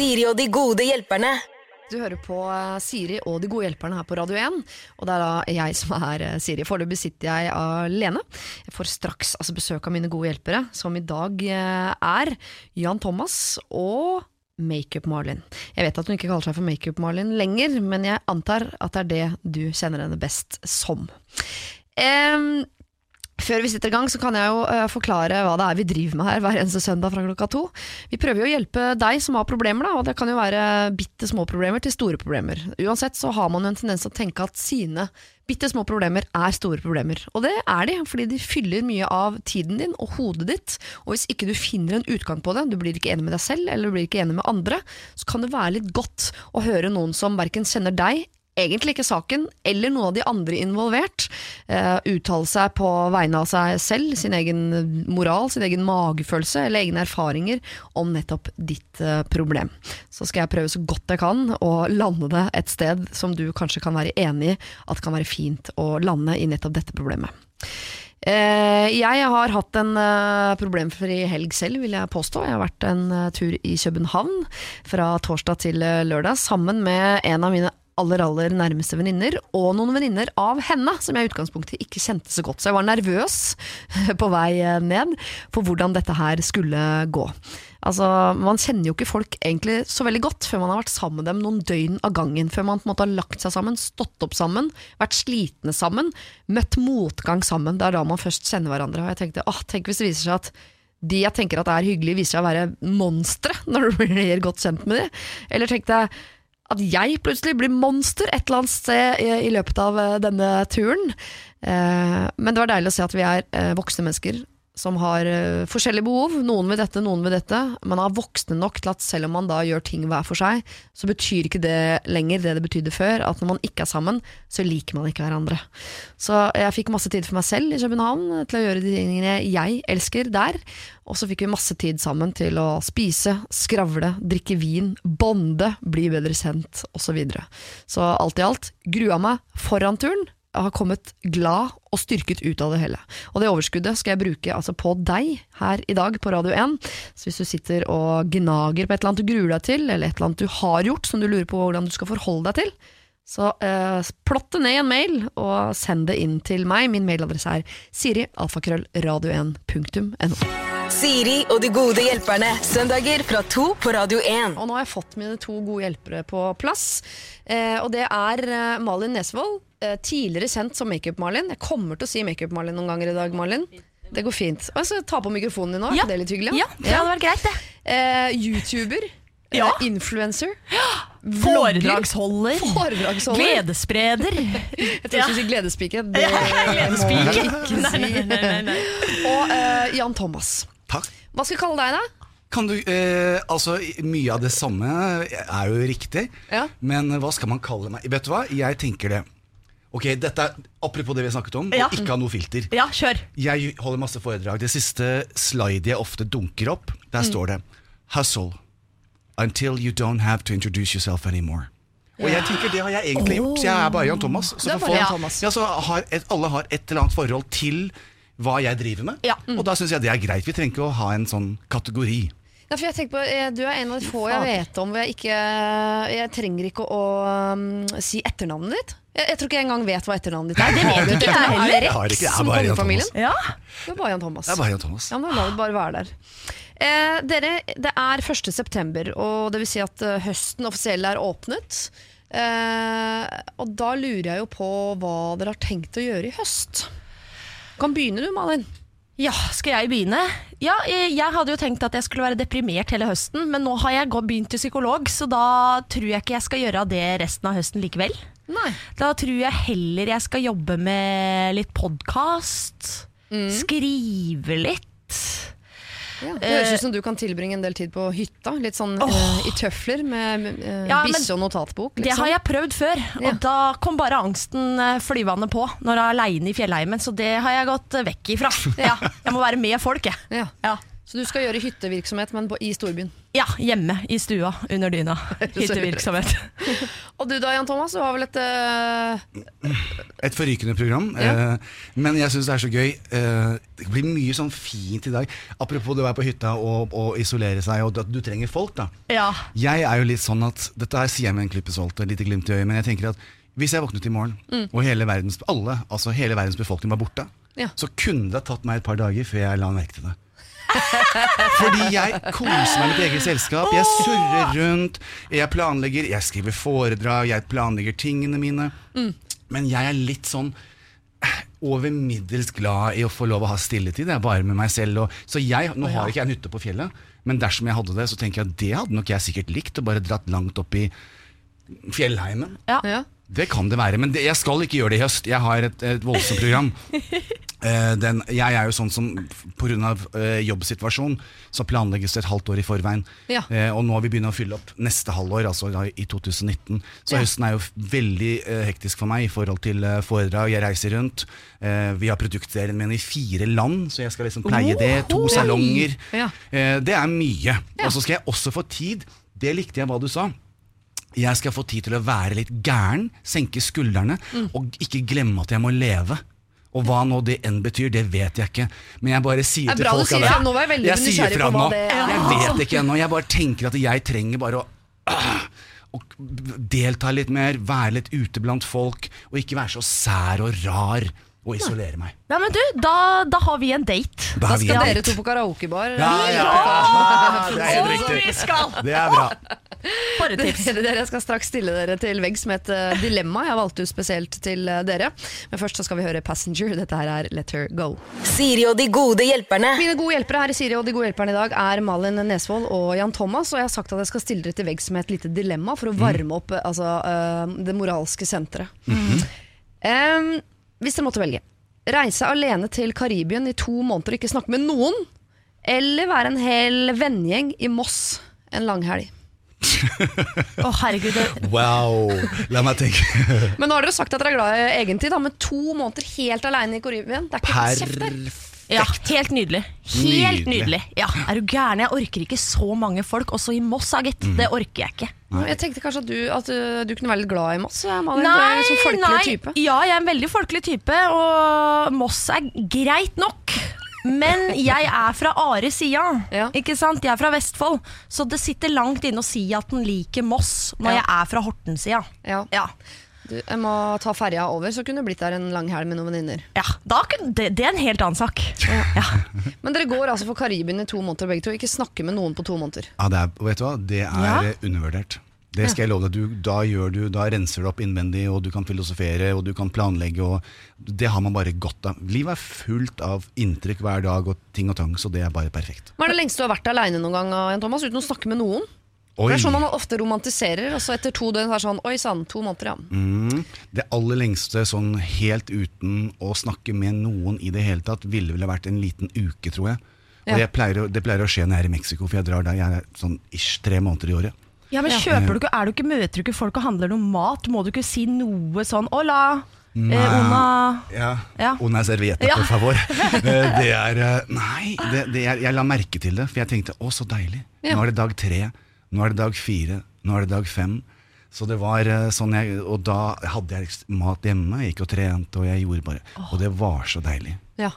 Siri og de gode hjelperne. Du hører på eh, Siri og de gode hjelperne her på Radio 1. Og det er da jeg som er eh, Siri. Foreløpig sitter jeg alene. Jeg får straks altså, besøk av mine gode hjelpere, som i dag eh, er Jan Thomas og Makeup-Marlin. Jeg vet at hun ikke kaller seg for Makeup-Marlin lenger, men jeg antar at det er det du kjenner henne best som. Em, før vi sitter i gang, så kan jeg jo uh, forklare hva det er vi driver med her hver eneste søndag fra klokka to. Vi prøver jo å hjelpe deg som har problemer, da, og det kan jo være bitte små problemer til store problemer. Uansett så har man jo en tendens til å tenke at sine bitte små problemer er store problemer. Og det er de, fordi de fyller mye av tiden din og hodet ditt. Og hvis ikke du finner en utgang på det, du blir ikke enig med deg selv eller du blir ikke enig med andre, så kan det være litt godt å høre noen som verken kjenner deg egentlig ikke saken, eller noen av de andre involvert, uh, uttale seg på vegne av seg selv, sin egen moral, sin egen magefølelse eller egne erfaringer om nettopp ditt uh, problem. Så skal jeg prøve så godt jeg kan å lande det et sted som du kanskje kan være enig i at kan være fint å lande i nettopp dette problemet. Eh, jeg har hatt en problemfri helg selv, vil jeg påstå. Jeg har vært en tur i København fra torsdag til lørdag sammen med en av mine aller aller nærmeste venninner, og noen venninner av henne, som jeg i utgangspunktet ikke kjente så godt. Så jeg var nervøs på vei eh, ned for hvordan dette her skulle gå. Altså, Man kjenner jo ikke folk egentlig så veldig godt før man har vært sammen med dem noen døgn av gangen. Før man på en måte har lagt seg sammen, stått opp sammen, vært slitne sammen, møtt motgang sammen. Det er da man først kjenner hverandre. Og jeg tenkte, åh, tenk hvis det viser seg at de jeg tenker at er hyggelige, viser seg å være monstre når du blir godt kjent med dem. Eller tenkte jeg at jeg plutselig blir monster et eller annet sted i, løpet av eh, denne turen. Eh, men det var deilig å se at vi er eh, voksne mennesker som har uh, forskjellige behov. Noen vil dette, noen vil dette. Man er voksne nok til at selv om man da gjør ting hver for seg, så betyr ikke det lenger det det betydde før. At når man ikke er sammen, så liker man ikke hverandre. Så jeg fikk masse tid for meg selv i København til å gjøre de tingene jeg elsker der. Og så fikk vi masse tid sammen til å spise, skravle, drikke vin, bonde, bli bedre sendt osv. Så, videre. så alt i alt grua meg foran turen. Har kommet glad og styrket ut av det hele. Og det overskuddet skal jeg bruke altså på deg her i dag på Radio 1. Så hvis du sitter og gnager på et eller annet du gruer deg til, eller et eller annet du har gjort som du lurer på hvordan du skal forholde deg til, så eh, plott det ned i en mail og send det inn til meg. Min mailadresse er siri.alfakrøllradio1.no. Siri og de gode hjelperne. Søndager fra to på Radio 1. Og nå har jeg fått mine to gode hjelpere på plass. Eh, og det er eh, Malin Nesvold, tidligere kjent som Makeup-Malin. Jeg kommer til å si Makeup-Malin noen ganger i dag, Malin. Det går fint. Og jeg ta på mikrofonen din nå. Ja. Er litt hyggelig? Ja, det hadde vært greit, det. Eh, YouTuber. Ja. Eh, influencer. Foredragsholder. Foredragsholder. Gledesspreder. Jeg tror ikke du si gledespike. Det Ja, gledespike. må jeg ikke Nei, nei, nei, nei. Og eh, Jan Thomas. Takk. Hva skal vi kalle deg, da? Kan du, eh, altså Mye av det samme er jo riktig, Ja. men hva skal man kalle meg? Vet du hva, jeg tenker det. Ok, dette er Apropos det vi har snakket om, Ja. og ikke ha noe filter. Ja, kjør. Jeg holder masse foredrag. Det siste slidet jeg ofte dunker opp, der Mm. står det 'Hustle until you don't have to introduce yourself anymore'. Og jeg tenker Det har jeg egentlig gjort. Så jeg er bare Jan Thomas. Så bare Jan Thomas. Ja, så har et, alle har et eller annet forhold til hva jeg driver med. Ja. Og da syns jeg det er greit. Vi trenger ikke å ha en sånn kategori. Ja, for jeg tenker på, eh, Du er en av de få jeg vet om hvor jeg ikke Jeg trenger ikke å um, si etternavnet ditt. Jeg, jeg tror ikke jeg engang vet hva etternavnet ditt er. det vet du ikke jeg heller. Er det Jeg har ikke, jeg er bare Jan Thomas. Ja. Det er bare Jan Thomas. Det er bare Jan Thomas. Ja, men La det bare være der. Eh, dere, det er 1. september, og det vil si at eh, høsten offisielt er åpnet. Eh, og da lurer jeg jo på hva dere har tenkt å gjøre i høst. Kan begynne du, Malin. Ja, skal jeg begynne? Ja, jeg jeg hadde jo tenkt at jeg skulle være deprimert hele høsten, men nå har jeg begynt til psykolog, så da tror jeg ikke jeg skal gjøre det resten av høsten likevel. Nei. Da tror jeg heller jeg skal jobbe med litt podkast, skrive litt. Ja, det høres ut som du kan tilbringe en del tid på hytta, litt sånn eh, i tøfler med uh, Ja, bisse og notatbok. Det Liksom. har jeg prøvd før, Ja. og da kom bare angsten eh, flyvende på når jeg er aleine i fjellheimen, så det har jeg gått eh, vekk ifra. Ja, jeg må være med folk, jeg. Ja. Så du skal gjøre hyttevirksomhet, men på, i storbyen. Ja, hjemme i stua under dyna. Hyttevirksomhet. Og du da, Jan Thomas, du har vel et uh... Et forrykende program. Ja. Uh, men jeg syns det er så gøy. Uh, det blir mye sånn fint i dag. Apropos det å være på hytta og, og isolere seg, og at du trenger folk. da Ja. Jeg er jo litt sånn at Dette her sier jeg med en klype salt, et lite glimt i øyet, men jeg tenker at hvis jeg våknet i morgen, og hele verdens, alle, altså hele verdens befolkning var borte, Ja. så kunne det tatt meg et par dager før jeg la merke til det. Fordi jeg koser meg med mitt eget selskap. Jeg surrer rundt, jeg planlegger, jeg skriver foredrag, jeg planlegger tingene mine. Men jeg er litt sånn eh, over middels glad i å få lov å ha stilletid. Jeg er bare med meg selv. Og, så jeg, nå har ikke jeg en hytte på fjellet, men dersom jeg hadde det, så tenker jeg at det hadde nok jeg sikkert likt. Og bare dratt langt opp i fjellheimen. Ja. ja. Det kan det være, men det, jeg skal ikke gjøre det i høst. Jeg har et, et voldsomt program. Eh, den, jeg er jo sånn som pga. Uh, jobbsituasjon så planlegges det et halvt år i forveien. Ja. Eh, og nå har vi begynt å fylle opp neste halvår, altså i 2019. Så Ja. høsten er jo veldig eh, hektisk for meg i forhold til eh, foredrag. Jeg reiser rundt. Eh, vi har produktserien min i fire land, så jeg skal liksom pleie det. To salonger. Ja. Eh, det er mye. Og så skal jeg også få tid. Det likte jeg hva du sa. Jeg skal få tid til å være litt gæren, senke skuldrene, Mm. og ikke glemme at jeg må leve. Og hva nå det enn betyr, det vet jeg ikke. Men jeg bare sier er til folk sier av det. Nå jeg sier fra nå. det. Jeg vet ikke ennå. Jeg bare tenker at jeg trenger bare å å delta litt mer, være litt ute blant folk, og ikke være så sær og rar og isolere meg. ja, men du, da, da har vi en date. Da Da skal dere date. to på karaokebar. Ja, ja, ja. Det er helt riktig. Det er bra. Et tips. Dere, jeg skal straks stille dere til veggs med et eh, dilemma jeg valgte ut spesielt til eh, dere. Men først så skal vi høre Passenger. Dette her er Let Her Go. Siri og de gode hjelperne. Mine gode hjelpere her i Siri og de gode hjelperne i dag er Malin Nesvold og Jan Thomas. Og jeg har sagt at jeg skal stille dere til veggs med et lite dilemma for å varme opp eh, altså, det moralske senteret. Em, hvis dere måtte velge. Reise alene til Karibien i to måneder og ikke snakke med noen. Eller være en hel vennegjeng i Moss en langhelg. Å, herregud. Det, Wow. La meg tenke. Men nå har dere sagt at dere er glad i egentid, da, med to måneder helt alene i Karibien. Det er ikke kjeft der. Perfekt. ja, helt nydelig. Helt Nydelig. nydelig. Ja, Er du gæren? Jeg orker ikke så mange folk, også i Moss, gitt. Mm. Det orker jeg ikke. Jeg tenkte kanskje at du, at uh, du kunne være litt glad i Moss. Malin. Nei, du er en folkelig nei. type. Ja, jeg er en veldig folkelig type, og Moss er greit nok. Men jeg er fra Are-sida, Ja. ikke sant? Jeg er fra Vestfold. Så det sitter langt inne å si at den liker Moss når Ja. jeg er fra Horten-sida. Ja. Ja. Du, jeg må ta ferja over, så kunne du blitt der en lang helg med noen venninner. ja det, det er en helt annen sak. Ja. Men dere går altså for Karibien i to måneder begge to. Ikke snakke med noen på to måneder. Ja, det er, vet du hva? Det er Ja. undervurdert. Det skal jeg love deg. Du, da, du, da renser du opp innvendig, og du kan filosofere og du kan planlegge. Og det har man bare godt av. Livet er fullt av inntrykk hver dag og ting og tang, så det er bare perfekt. Hva er det lengste du har vært aleine noen gang, Jan Thomas, uten å snakke med noen? Oi. Det er sånn man ofte romantiserer, og så etter to døgn er sånn Oi sann, to måneder, ja. Mm. Det aller lengste sånn helt uten å snakke med noen i det hele tatt, ville vel ha vært en liten uke, tror jeg. Og Ja. jeg pleier, det pleier å skje når jeg er i Mexico, for jeg drar der jeg er sånn ish tre måneder i året. Ja, men kjøper du ikke, er du ikke, Møter du ikke folk og handler noe mat? Må du ikke si noe sånn Hola, eh, una Ja. Ja. Una servietta, Ja. por favor. Eh, det er eh, Nei, det, det er, jeg la merke til det, for jeg tenkte å, så deilig. Ja. Nå er det dag tre, nå er det dag fire, nå er det dag fem. Så det var eh, sånn jeg, Og da hadde jeg mat hjemme, jeg gikk og trente, og jeg gjorde bare Og det var så deilig. ja.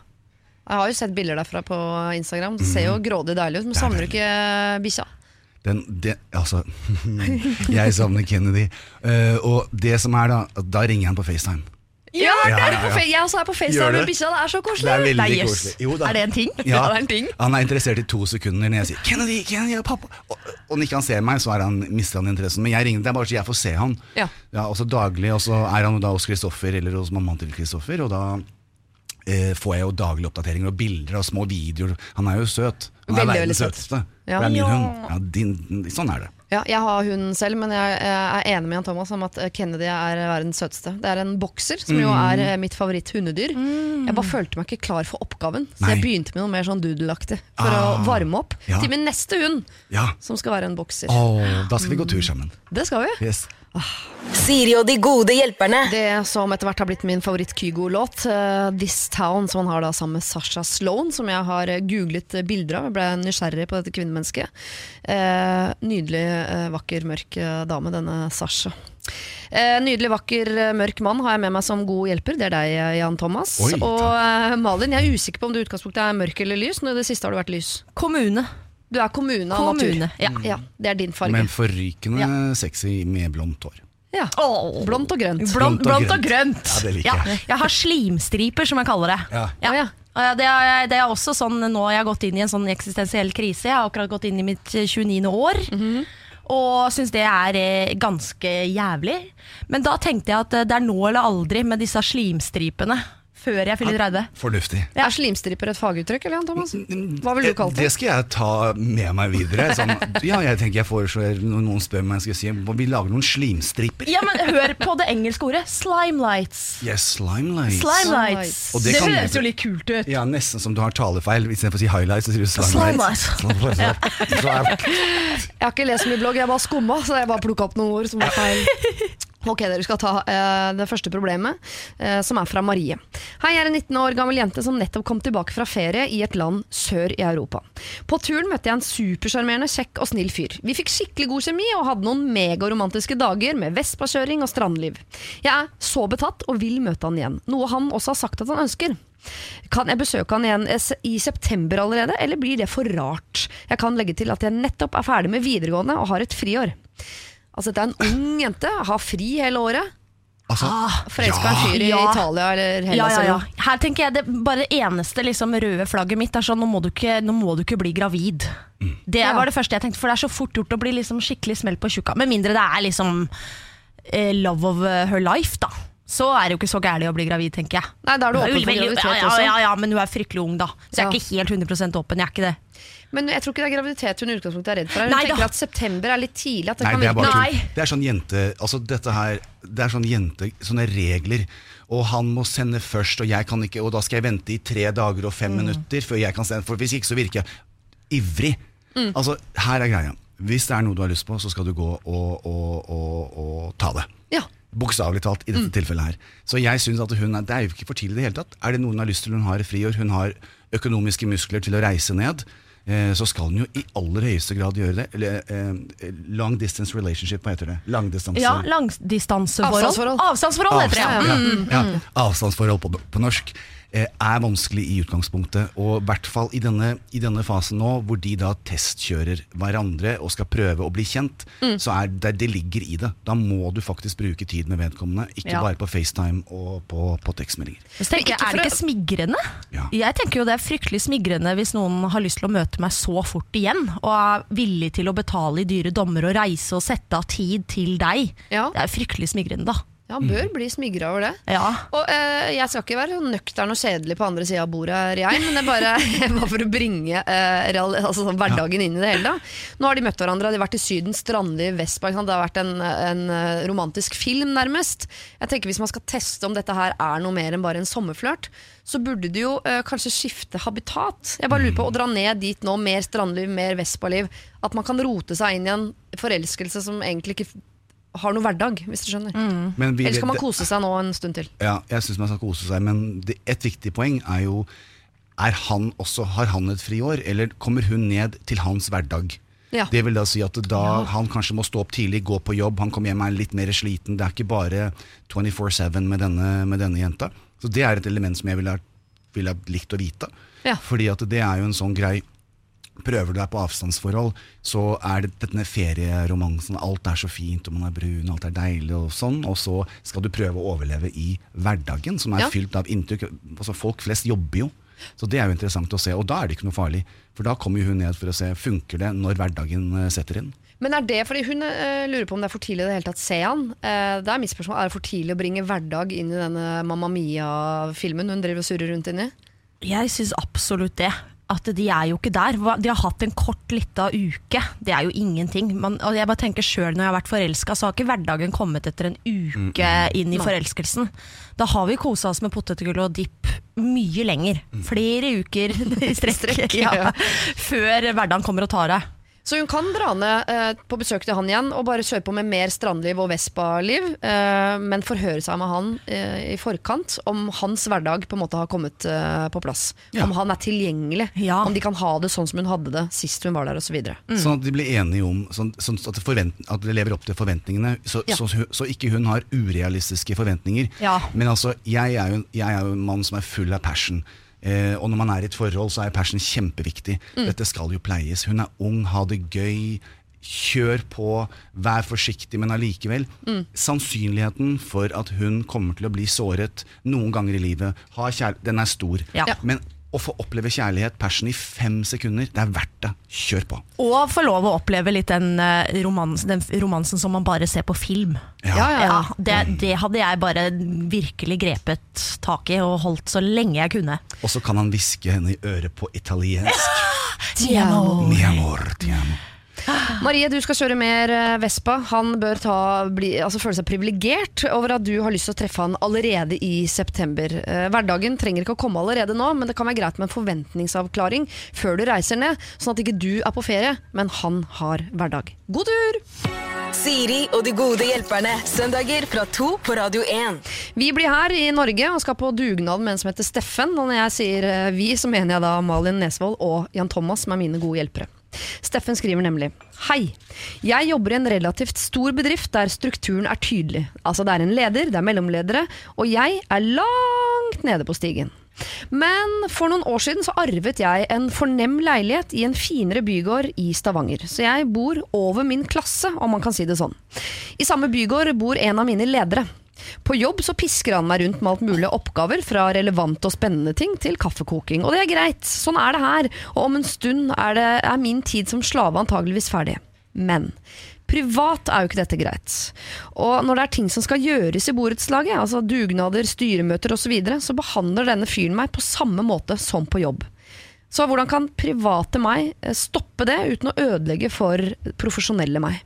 Jeg har jo sett bilder derfra på Instagram. Det ser jo grådig deilig ut, men er savner du ikke bikkja? Den, den, altså Jeg savner Kennedy. Uh, og det som er da, da ringer han på FaceTime. Ja, Ja, ja, ja. Jeg også er på FaceTime med bikkja. Det er så koselig. Det er veldig Nei, jøss. koselig. Jo da. Er det en ting? Ja, Ja, det er en ting. Han er interessert i to sekunder når jeg sier 'Kennedy, Kennedy, pappa' Og, og når ikke han ser meg, så er han, mister han interessen. Men jeg ringer, det er bare så jeg får se han. Ja. også daglig, og så er han da hos Kristoffer eller hos mammaen til Kristoffer. Og da eh, får jeg jo daglige oppdateringer og bilder og små videoer. Han er jo søt. Han er verdens søt. søteste. Ja. Det er min Ja. hund. Ja, din, sånn er det. Ja, jeg har hund selv, men jeg, jeg er enig med Jan Thomas om at Kennedy er verdens søteste. Det er en bokser, som jo Mm. er eh, mitt favoritt-hundedyr. Jeg bare følte meg ikke klar for oppgaven, så Nei. jeg begynte med noe mer sånn doodle-aktig. For Ah. å varme opp Ja. til min neste hund, Ja. som skal være en bokser. Oh, da skal vi gå tur sammen. Det skal vi. Yes. Siri og de gode hjelperne. Det som etter hvert har blitt min favoritt-Kygo-låt, uh, 'This Town', som han har da sammen med Sasha Sloan, som jeg har eh, googlet bilder av. Jeg ble nysgjerrig på dette kvinnemennesket. Uh, nydelig, uh, vakker, mørk dame, denne Sasha. Eh, nydelig, vakker, mørk mann har jeg med meg som god hjelper. Det er deg, Jan Thomas. Oi, og Malin, jeg er usikker på om du i utgangspunktet er mørk eller lys. Nå i det siste har du vært lys. Kommune. Du er kommune av Kommune, natur. ja. ja. Det er din farge. Men forrykende sexy med blondt hår. ja. Blondt og grønt. Blond, Blondt og blondt og grønt. grønt. Ja, det liker jeg. jeg har slimstriper, som jeg kaller det. Ja. Ja. Og ja, Det er, det er også sånn nå har jeg gått inn i en sånn eksistensiell krise. Jeg har akkurat gått inn i mitt eh, 29. år. Og syns det er eh, ganske jævlig. Men da tenkte jeg at eh, det er nå eller aldri med disse slimstripene. Før jeg fyller 30. Fornuftig. Er slimstriper et faguttrykk, eller Jan Thomas? Hva ville du kalt det? Det skal jeg ta med meg videre. Sånn, ja, jeg tenker jeg foreslår Når noen spør meg, skal jeg si Vi lager noen slimstriper. Ja, men Hør på det engelske ordet. Slimelights. Yes, slime lights. Slimelights. Og Det, det høres jo litt kult ut. Ja, nesten som du har talefeil. Istedenfor å si highlights, så sier du slime Slime lights. Jeg har ikke lest mye blogg, jeg bare skumma, så jeg bare plukka opp noen ord som var feil. Ok, dere skal ta uh, det første problemet, uh, som er fra Marie. Hei, jeg er en 19 år gammel jente som nettopp kom tilbake fra ferie i et land sør i Europa. På turen møtte jeg en supersjarmerende, kjekk og snill fyr. Vi fikk skikkelig god kjemi og hadde noen megaromantiske dager med vespakjøring og strandliv. Jeg er så betatt og vil møte han igjen, noe han også har sagt at han ønsker. Kan jeg besøke han igjen eh, i september allerede, eller blir det for rart? Jeg kan legge til at jeg nettopp er ferdig med videregående og har et friår. Altså det er en ung jente, har fri hele året. Altså, Forelska en fyr i Ja. Italia eller Ja, Hellas. ja, ja. Her tenker jeg det bare eneste liksom, røde flagget mitt er sånn nå må du ikke, nå må du ikke bli gravid. Det Ja. var det første jeg tenkte, for det er så fort gjort å bli liksom skikkelig smelt på tjukka. Med mindre det er liksom eh, love of eh, her life, da. Så er det jo ikke så gærent å bli gravid, tenker jeg. Nei, da er du åpen for graviditet ja, ja, også. ja, ja, men hun er fryktelig ung, da. Så jeg er ikke helt 100 åpen. Jeg er ikke det. Men jeg tror ikke det er graviditet hun i utgangspunktet er redd for. Hun Nei, tenker da. at september er litt tidlig. At det Nei, kan det er virke bare Nei. tull. Det er sånn jente Altså dette her Det er sånn jente Sånne regler Og han må sende først Og jeg kan ikke Og da skal jeg vente i tre dager og fem Mm. minutter Før jeg kan sende For hvis ikke så virker jeg ivrig Mm. Altså her er greia Hvis det er noe du har lyst på Så skal du gå og, og, og, og ta det Ja. Bokstavelig talt i dette tilfellet her Så jeg synes at hun er Det er jo ikke for tidlig i det hele tatt Er det noen hun har lyst til Hun har friår Hun har økonomiske muskler til å reise ned så skal den jo i aller høyeste grad gjøre det. Eller eh, long distance relationship, hva heter det? Langdistanse... Ja, Langdistanseforhold. Avstandsforhold. Avstandsforhold heter det. Ja. Mm. ja, ja. Avstandsforhold på, på norsk eh, er vanskelig i utgangspunktet. Og i hvert fall i denne, i denne fasen nå, hvor de da testkjører hverandre og skal prøve å bli kjent, Mm. så er det, det ligger i det. Da må du faktisk bruke tid med vedkommende, ikke Ja. bare på FaceTime og på, på tekstmeldinger. Tenker er det ikke smigrende? Ja. Jeg tenker jo det er fryktelig smigrende hvis noen har lyst til å møte meg så fort igjen, og er villig til å betale i dyre dommer og reise og sette av tid til deg. Ja. Det er fryktelig smigrende, da. Ja, han bør bli smigra over det. Ja. Og eh, Jeg skal ikke være nøktern og kjedelig på andre sida av bordet, her, jeg, men det er bare, bare for å bringe eh, real, altså, sånn hverdagen inn i det hele. Da. Nå har de møtt hverandre, de har vært i Syden, strandliv, Vespa. Det har vært en, en eh, romantisk film, nærmest. Jeg tenker Hvis man skal teste om dette her er noe mer enn bare en sommerflørt, så burde de jo eh, kanskje skifte habitat. Jeg bare lurer på Å dra ned dit nå, mer strandliv, mer Vespa-liv. At man kan rote seg inn i en forelskelse som egentlig ikke har noe hverdag, hvis du skjønner. Mm. vi Eller skal man kose seg nå en stund til? Ja, jeg syns man skal kose seg, men det, et viktig poeng er jo er han også, Har han et friår, eller kommer hun ned til hans hverdag? Ja. Det vil da si at da han kanskje må stå opp tidlig, gå på jobb, han kommer hjem er litt mer sliten. Det er ikke bare 24-7 med denne, med denne jenta. Så det er et element som jeg ville ha, vil ha likt å vite. Ja. Fordi at det er jo en sånn grei Prøver du deg på avstandsforhold, så er det denne ferieromansen. Alt er så fint, og man er brun, alt er deilig og sånn. Og så skal du prøve å overleve i hverdagen, som er Ja. fylt av inntrykk. Altså, folk flest jobber jo. Så det er jo interessant å se, og da er det ikke noe farlig. For da kommer jo hun ned for å se funker det når hverdagen eh, setter inn. Men er det fordi hun uh, lurer på om det er for tidlig i det hele tatt å se han? Uh, det er mitt spørsmål. Er det for tidlig å bringe hverdag inn i denne Mamma Mia-filmen hun driver og surrer rundt inni? Jeg syns absolutt det. At de er jo ikke der. De har hatt en kort lita uke. Det er jo ingenting. Man, og jeg bare tenker selv når jeg har vært forelska, så har ikke hverdagen kommet etter en uke inn i forelskelsen. Da har vi kosa oss med potetgull og dipp mye lenger. Flere uker i strekk. ja. ja, før hverdagen kommer og tar deg. Så hun kan dra ned eh, på besøk til han igjen og bare kjøre på med mer strandliv og Vespa-liv, eh, men forhøre seg med han eh, i forkant om hans hverdag på en måte har kommet eh, på plass. Ja. Om han er tilgjengelig, Ja. om de kan ha det sånn som hun hadde det sist hun var der osv. Sånn at de blir enige om sånn, sånn at, det at det lever opp til forventningene. Så, Ja. så, så ikke hun har urealistiske forventninger. Men altså, jeg er, jo, jeg er jo en mann som er full av passion. Eh, og når man er i et forhold, så er passion kjempeviktig. Dette skal jo pleies. Hun er ung, ha det gøy. Kjør på, vær forsiktig, men allikevel. Sannsynligheten for at hun kommer til å bli såret noen ganger i livet, ha kjær den er stor. Ja. Ja. Men å få oppleve kjærlighet, passion, i fem sekunder, det er verdt det. Kjør på. Og få lov å oppleve litt den, eh, romans, den romansen som man bare ser på film. Ja, ja, ja. Ja, det, det hadde jeg bare virkelig grepet tak i og holdt så lenge jeg kunne. Og så kan han hviske henne i øret på italiensk. Ti amo. Mi amor, ti amo. Marie, du skal kjøre mer eh, Vespa. Han bør ta, bli, altså føle seg privilegert over at du har lyst til å treffe han allerede i september. Eh, Hverdagen trenger ikke å komme allerede nå, men det kan være greit med en forventningsavklaring før du reiser ned, sånn at ikke du er på ferie, men han har hverdag. God tur! Siri og de gode hjelperne. Søndager fra to på Radio 1. Vi blir her i Norge og skal på dugnad med en som heter Steffen. Og når jeg sier eh, vi, så mener jeg da Malin Nesvold og Jan Thomas, som er mine gode hjelpere. Steffen skriver nemlig Hei. Jeg jobber i en relativt stor bedrift der strukturen er tydelig. Altså det er en leder, det er mellomledere, og jeg er langt nede på stigen. Men for noen år siden så arvet jeg en fornem leilighet i en finere bygård i Stavanger. Så jeg bor over min klasse, om man kan si det sånn. I samme bygård bor en av mine ledere. På jobb så pisker han meg rundt med alt mulig oppgaver, fra relevante og spennende ting til kaffekoking. Og det er greit, sånn er det her. Og om en stund er, det, er min tid som slave antageligvis ferdig. Men privat er jo ikke dette greit. Og når det er ting som skal gjøres i borettslaget, altså dugnader, styremøter osv., så, videre, så behandler denne fyren meg på samme måte som på jobb. Så hvordan kan private meg eh, stoppe det uten å ødelegge for profesjonelle meg?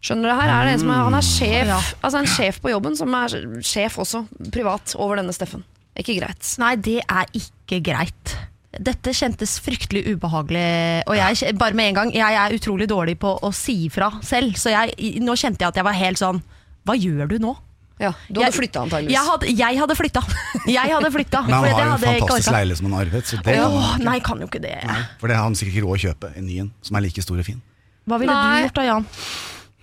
Skjønner du her? Er det en som er, han er sjef, Ja. altså en sjef på jobben som er sjef også, privat, over denne Steffen. Ikke greit. Nei, det er ikke greit. Dette kjentes fryktelig ubehagelig. Og jeg, bare med en gang, jeg er utrolig dårlig på å si ifra selv. Så jeg, nå kjente jeg at jeg var helt sånn Hva gjør du nå? Ja, du hadde flytta antakeligvis. Jeg hadde, jeg hadde flytta. Jeg hadde flytta. Men han har jo en fantastisk leilighet som han har arvet. Så det Åh, kan han ikke. nei, kan jo ikke det. Nei, For det har han sikkert ikke råd å kjøpe en ny en som er like stor og fin. Hva ville Nei. du gjort da, Jan?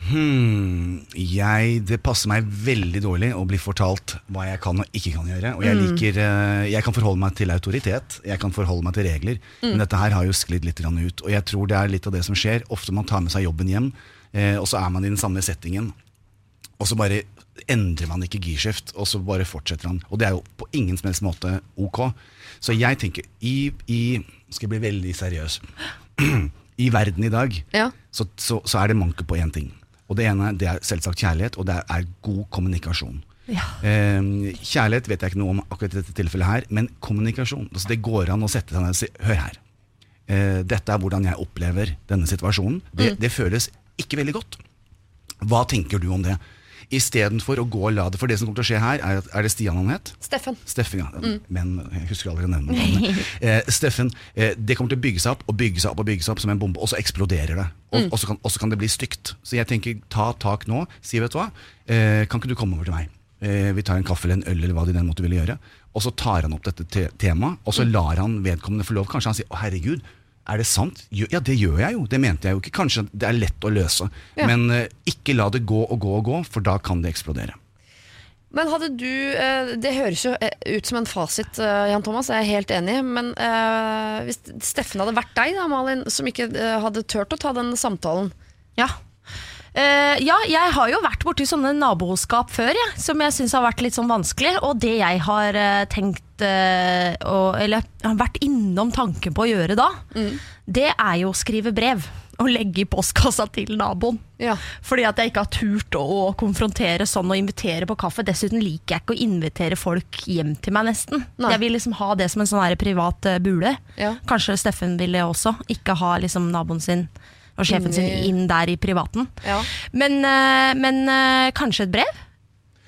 Hmm, jeg, det passer meg veldig dårlig å bli fortalt hva jeg kan og ikke kan gjøre. Og jeg liker eh, Jeg kan forholde meg til autoritet, jeg kan forholde meg til regler. Men dette her har jo sklidd litt ut. Og jeg tror det er litt av det som skjer. Ofte man tar med seg jobben hjem, eh, og så er man i den samme settingen. Og så bare endrer man ikke girskift, og så bare fortsetter han. Og det er jo på ingen som helst måte ok. Så jeg tenker i, i Skal jeg bli veldig seriøs. I verden i dag Ja. så, så, så er det manko på én ting. Og det ene det er selvsagt kjærlighet, og det er god kommunikasjon. Ja. Eh, kjærlighet vet jeg ikke noe om akkurat i dette tilfellet her, men kommunikasjon. Altså det går an å sette seg ned og si hør her. Eh, dette er hvordan jeg opplever denne situasjonen. Det, det føles ikke veldig godt. Hva tenker du om det? Istedenfor å gå og la det For det som kommer til å skje her, er, at- er det Stian han het? Steffen. Steffen, ja. Men jeg husker aldri å nevne navnet. Eh, Steffen, eh, det kommer til å bygge seg opp og bygge seg opp og bygge seg opp som en bombe, og så eksploderer det. Og, og, så kan, og så kan det bli stygt. Så jeg tenker, ta tak nå. Si, vet du hva, eh, kan ikke du komme over til meg? Eh, vi tar en kaffe eller en øl, eller hva de den måtte ville gjøre. Og så tar han opp dette te temaet, og så lar han vedkommende få lov. Kanskje han sier 'Å, herregud'. Er det sant? Ja, det gjør jeg jo. Det mente jeg jo ikke. Kanskje det er lett å løse. Ja. Men eh, ikke la det gå og gå og gå, for da kan det eksplodere. Men hadde du eh, Det høres jo eh, ut som en fasit, eh, Jan Thomas, jeg er helt enig. Men eh, hvis Steffen hadde vært deg, da, Malin, som ikke eh, hadde turt å ta den samtalen Ja. Uh, ja, jeg har jo vært borti sånne naboskap før, ja, som jeg syns har vært litt sånn vanskelig. Og det jeg har uh, tenkt å, Eller har vært innom tanken på å gjøre da, det er jo å skrive brev. Og legge i postkassa til naboen. Ja. Fordi at jeg ikke har turt å, å konfrontere sånn og invitere på kaffe. Dessuten liker jeg ikke å invitere folk hjem til meg, nesten. Nei. Jeg vil liksom ha det som en sånn privat eh, bule. Ja. Kanskje Steffen vil det også. Ikke ha liksom naboen sin og sjefen sin inn der i privaten. Ja. Men, eh, men eh, kanskje et brev?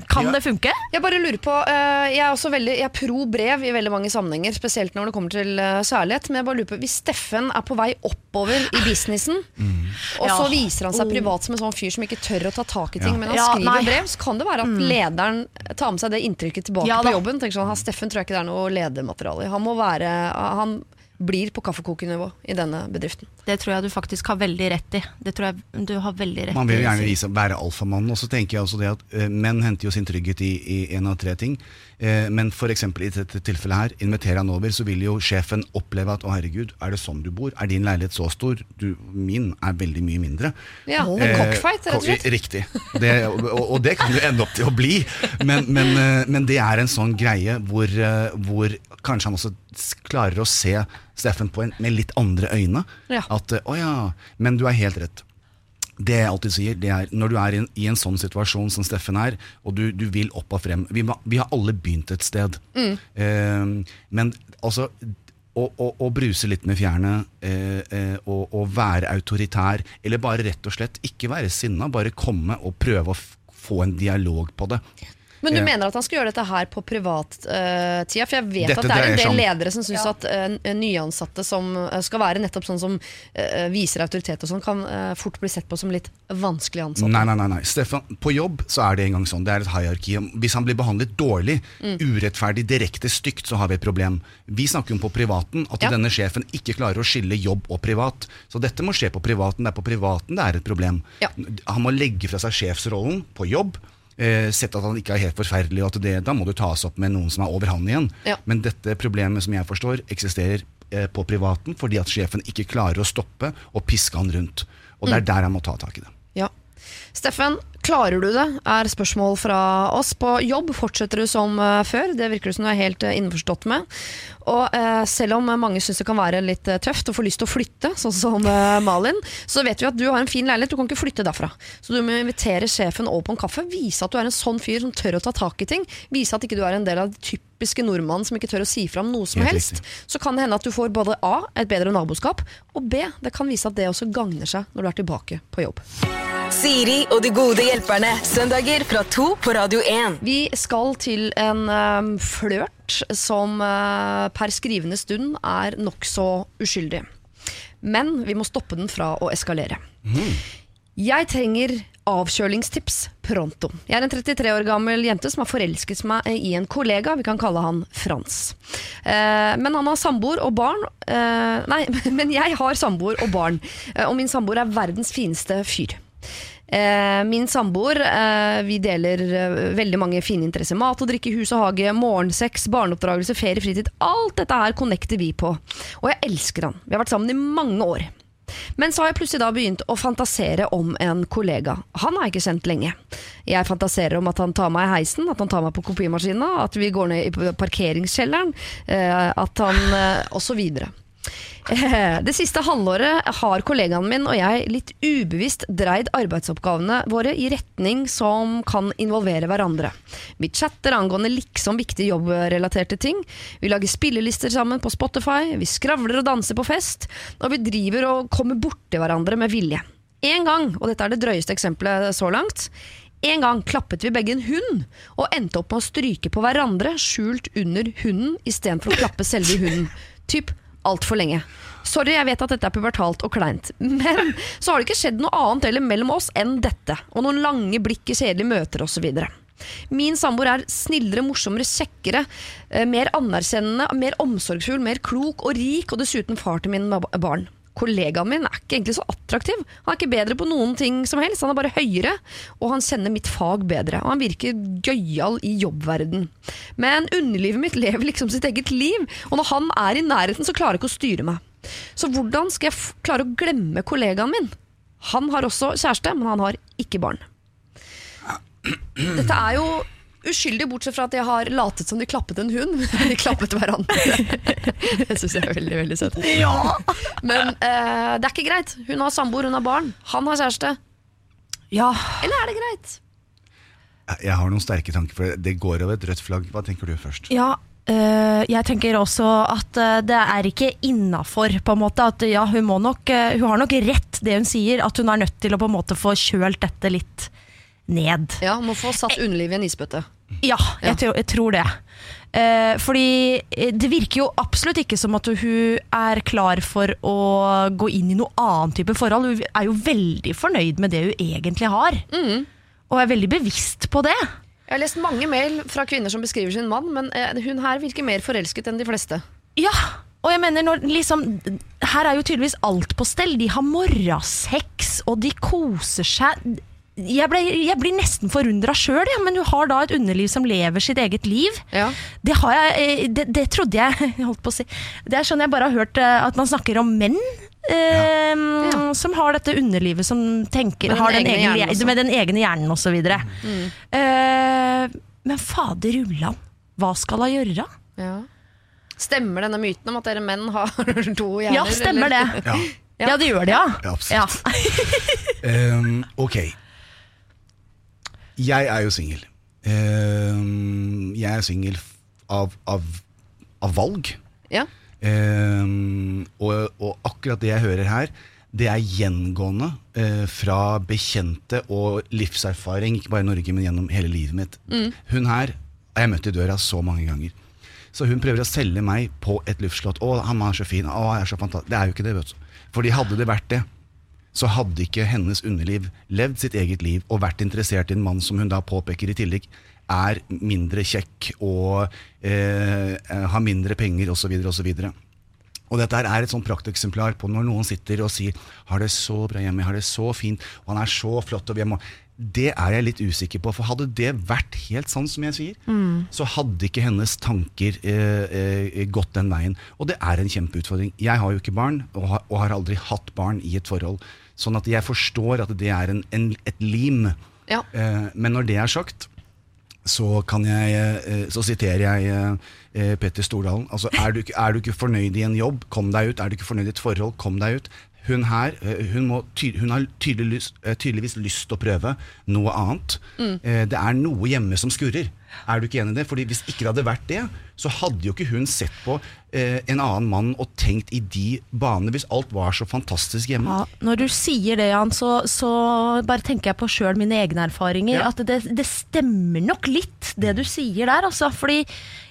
Kan Ja. det funke? Jeg bare lurer på, uh, jeg er også veldig jeg er pro brev i veldig mange sammenhenger, spesielt når det kommer til uh, særlighet. Men jeg bare lurer på, hvis Steffen er på vei oppover i businessen, og så Ja. viser han seg Oh. privat som en sånn fyr som ikke tør å ta tak i ting, Ja. men han skriver nei. brev, så kan det være at lederen tar med seg det inntrykket tilbake på jobben. Tenker sånn, «Ha, Steffen tror jeg ikke det er noe ledermateriale i. Han må være, han blir på kaffekokenivå i denne bedriften. Det tror jeg du faktisk har veldig rett i. Det tror jeg du har veldig rett i. Man vil jo gjerne vise, være alfamannen. Og så tenker jeg også det at eh, menn henter jo sin trygghet i, i en av tre ting. Eh, men for eksempel i dette tilfellet her, inviterer han over, så vil jo sjefen oppleve at å herregud, er det sånn du bor? Er din leilighet så stor? Du, min er veldig mye mindre. Ja, en Eh, cockfight, rett og slett. Riktig. Det, og, og det kan jo ende opp til å bli. Men, men, eh, men det er en sånn greie hvor, eh, hvor kanskje han også klarer å se Steffen på en, med litt andre øyne. Ja. At eh, å ja, men du er helt rett. Det jeg alltid sier, det er når du er i en, i en sånn situasjon som Steffen er, og du, du vil opp og frem Vi, vi har alle begynt et sted. Eh, men altså å, å, å bruse litt med fjærene eh, eh, og, og være autoritær, eller bare rett og slett ikke være sinna, bare komme og prøve å få en dialog på det. Men du Eh. mener at han skal gjøre dette her på privattida? for jeg vet Dette at det er en del ledere som syns at uh, nyansatte som eh, skal være nettopp sånn som uh, viser autoritet og sånn, kan eh, fort bli sett på som litt vanskelig ansatte. Nei, nei, nei, nei. Stefan, på jobb så er det en gang sånn. Det er et hierarki. Hvis han blir behandlet dårlig, Mm. urettferdig, direkte stygt, så har vi et problem. Vi snakker om på privaten, at Ja. denne sjefen ikke klarer å skille jobb og privat. Så dette må skje på privaten. Det er på privaten det er et problem. Ja. Han må legge fra seg sjefsrollen på jobb. Eh, sett at han ikke er helt forferdelig, og at det, da må du tas opp med noen som er over han igjen. Ja. Men dette problemet, som jeg forstår, eksisterer eh, på privaten fordi at sjefen ikke klarer å stoppe og piske han rundt. Og Mm. det er der han må ta tak i det. Ja. Steffen, klarer du det? Er spørsmål fra oss. På jobb fortsetter du som eh, før. Det virker det som du er helt eh, innforstått med. Og eh, selv om mange syns det kan være litt eh, tøft å få lyst til å flytte, sånn som eh, Malin, så vet vi at du har en fin leilighet. Du kan ikke flytte derfra. Så du må invitere sjefen over på en kaffe. Vise at du er en sånn fyr som tør å ta tak i ting. Vise at ikke du er en del av de typiske nordmannen som ikke tør å si fram noe som Helt helst. riktig. Så kan det hende at du får både A, et bedre naboskap, og B, det kan vise at det også gagner seg når du er tilbake på jobb. Siri og de gode hjelperne. Søndager fra to på Radio 1. Vi skal til en um, flørt som uh, per skrivende stund er nokså uskyldig. Men vi må stoppe den fra å eskalere. Jeg trenger avkjølingstips pronto. Jeg er en 33 år gammel jente som har forelsket meg i en kollega. Vi kan kalle han Frans. Eh, men han har samboer og barn. Eh, nei, men jeg har samboer og barn. Eh, og min samboer er verdens fineste fyr. Min samboer, vi deler veldig mange fine interesser. Mat og drikke, hus og hage, morgensex, barneoppdragelse, ferie, fritid. Alt dette her connecter vi på. Og jeg elsker han. Vi har vært sammen i mange år. Men så har jeg plutselig da begynt å fantasere om en kollega. Han har jeg ikke kjent lenge. Jeg fantaserer om at han tar meg i heisen, at han tar meg på kopimaskina, at vi går ned i parkeringskjelleren, eh, at han eh, Eh, Det siste halvåret har kollegaen min og jeg litt ubevisst dreid arbeidsoppgavene våre i retning som kan involvere hverandre. Vi chatter angående liksom viktige jobbrelaterte ting. Vi lager spillelister sammen på Spotify. Vi skravler og danser på fest. Og vi driver og kommer borti hverandre med vilje. En gang, og dette er det drøyeste eksempelet så langt, en gang klappet vi begge en hund, og endte opp med å stryke på hverandre skjult under hunden istedenfor å klappe selve hunden. Typ altfor lenge. Sorry, jeg vet at dette er pubertalt og kleint, men så har det ikke skjedd noe annet heller mellom oss enn dette, og noen lange blikk i kjedelige møter osv. Min samboer er snillere, morsommere, kjekkere, eh, mer anerkjennende, mer omsorgsfull, mer klok og rik, og dessuten far til mine barn. Kollegaen min er ikke egentlig så attraktiv. Han er ikke bedre på noen ting som helst, han er bare høyere, og han kjenner mitt fag bedre. Og han virker gøyal i jobbverden. Men underlivet mitt lever liksom sitt eget liv, og når han er i nærheten, så klarer jeg ikke å styre meg. Så hvordan skal jeg klare å glemme kollegaen min? Han har også kjæreste, men han har ikke barn. Dette er jo uskyldig, bortsett fra at de har latet som de klappet en hund. De klappet hverandre. Det syns jeg er veldig veldig søtt. Men eh, det er ikke greit. Hun har samboer, hun har barn. Han har kjæreste. Ja, Eller er det greit? Jeg har noen sterke tanker, for det går over et rødt flagg. Hva tenker du først? ja øh, jeg tenker også at øh, det er ikke innafor, på en måte. At ja, hun, må nok, øh, hun har nok rett det hun sier, at hun er nødt til å på en måte få kjølt dette litt ned. Ja, Må få satt underlivet i en isbøtte. Ja, jeg. Tror, jeg tror det. Eh, fordi eh, det virker jo absolutt ikke som at hun er klar for å gå inn i noe annen type forhold. Hun er jo veldig fornøyd med det hun egentlig har. Og er veldig bevisst på det. Jeg har lest mange mail fra kvinner som beskriver sin mann, men eh, hun her virker mer forelsket enn de fleste. Ja, og jeg mener når liksom Her er jo tydeligvis alt på stell. De har morgensex, og de koser seg. Jeg, ble, jeg blir nesten forundra sjøl, ja, men hun har da et underliv som lever sitt eget liv. Ja. Det, har jeg, eh, det, det trodde jeg holdt på å si. Det er sånn jeg bare har hørt eh, at man snakker om menn. eh, Ja. Som har dette underlivet som tenker Med den har den egne egen. Med den egne hjernen osv. Mm. Uh, men fader ullan, hva skal hun gjøre? Ja. Stemmer denne myten om at dere menn har to hjerner? Ja, stemmer eller? det. Ja, Ja, det gjør det, ja. ja absolutt. um, ok. Jeg er jo singel. Ehm, jeg er singel av, av, av valg. Ja. Ehm, og, og akkurat det jeg hører her, det er gjengående eh, fra bekjente og livserfaring, ikke bare i Norge, men gjennom hele livet mitt. Hun her har jeg møtt i døra så mange ganger. Så hun prøver å selge meg på et luftslott. 'Å, han er så fin. Å, jeg er så fantastisk.' Det er jo ikke det, vet du. Fordi hadde det vært det, så hadde ikke hennes underliv levd sitt eget liv og vært interessert i en mann som hun da påpeker i tillegg er mindre kjekk og eh, har mindre penger osv. osv. Og dette er et sånn prakteksemplar på når noen sitter og sier 'har det så bra hjemme, har det så fint, og han er så flott', og vi må Det er jeg litt usikker på, for hadde det vært helt sant, som jeg sier, så hadde ikke hennes tanker eh, eh, gått den veien. Og det er en kjempeutfordring. Jeg har jo ikke barn, og har, og har aldri hatt barn i et forhold. Sånn at jeg forstår at det er en, en, et lim. Ja. Eh, men når det er sagt, så kan jeg eh, Så siterer jeg eh, Petter Stordalen. Altså, er du, er du ikke fornøyd i en jobb, kom deg ut. Er du ikke fornøyd i et forhold, kom deg ut. Hun her, eh, hun, må ty hun har tydeligvis, lyst, tydeligvis lyst til å prøve noe annet. Mm. Det er noe hjemme som skurrer. Er du ikke enig i det? Fordi Hvis ikke det hadde vært det, så hadde jo ikke hun sett på eh, en annen mann og tenkt i de banene, hvis alt var så fantastisk hjemme. Ja, når du sier det, Jan, så, så bare tenker jeg på sjøl mine egne erfaringer. Ja. At det, det stemmer nok litt, det du sier der. Altså. Fordi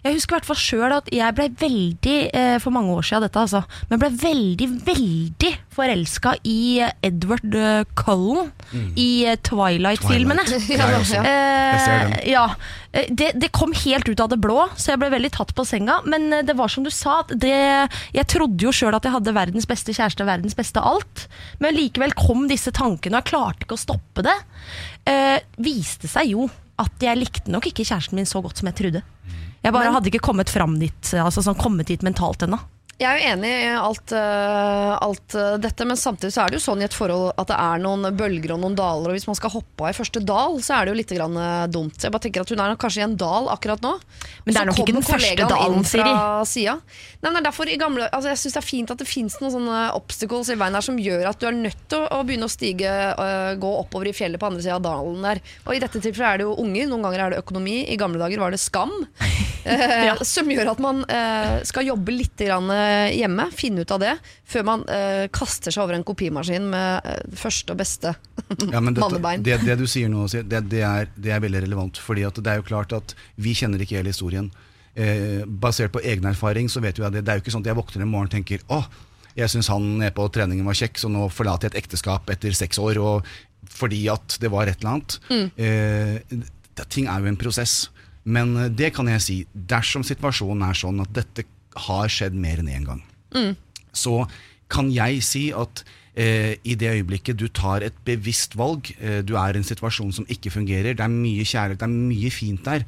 jeg husker i hvert fall sjøl at jeg ble veldig, eh, for mange år siden dette, altså, men ble veldig, veldig forelska i Edward Cullen Cullen i eh, Twilight-filmene. Twilight. Jeg. Ja. Jeg ser den. Eh, ja. Eh, Det, det kom helt ut av det blå, så jeg ble veldig tatt på senga. Men eh, det var som du sa, at det, jeg trodde jo sjøl at jeg hadde verdens beste kjæreste, verdens beste alt. Men likevel kom disse tankene, og jeg klarte ikke å stoppe det. Eh, viste seg jo at jeg likte nok ikke kjæresten min så godt som jeg trodde. Jeg bare Men- hadde ikke kommet fram dit, altså sånn kommet dit mentalt ennå. Jeg er jo enig i alt, øh, alt øh, dette, men samtidig så er det jo sånn i et forhold at det er noen bølger og noen daler, og hvis man skal hoppe av i første dal, så er det jo litt grann øh, dumt. Jeg bare tenker at hun er kanskje i en dal akkurat nå. Men det er nok ikke den første dalen, Siri. siden. Nei, men er derfor i gamle, altså jeg synes det er fint at det finnes noen sånne obstacles i veien her som gjør at du er nødt til å, å begynne å stige, uh, gå oppover i fjellet på andre siden av dalen der. Og i dette tilfellet er det jo unger, noen ganger er det økonomi, i gamle dager var det skam. Eh, Som gjør at man eh, skal jobbe litt grann, eh, hjemme, finne ut av det, før man eh, kaster seg over en kopimaskin med første og beste Ja, dette, mannebein. det, det du sier nå, det, det, er, det er veldig relevant. Fordi det er jo klart at vi kjenner ikke hele historien. Eh, basert på egen erfaring så vet vi at det, det er jo ikke sånn at jeg våkner en morgen og tenker åh, jeg syns han nede på treningen var kjekk, så nå forlater jeg et ekteskap etter seks år og, fordi at det var et eller annet. Eh, det, ting er jo en prosess. Men eh, det kan jeg si. Dersom situasjonen er sånn at dette har skjedd mer enn én gang, så kan jeg si at eh, i det øyeblikket du tar et bevisst valg, eh, du er i en situasjon som ikke fungerer, det er mye kjærlighet, det er mye fint der,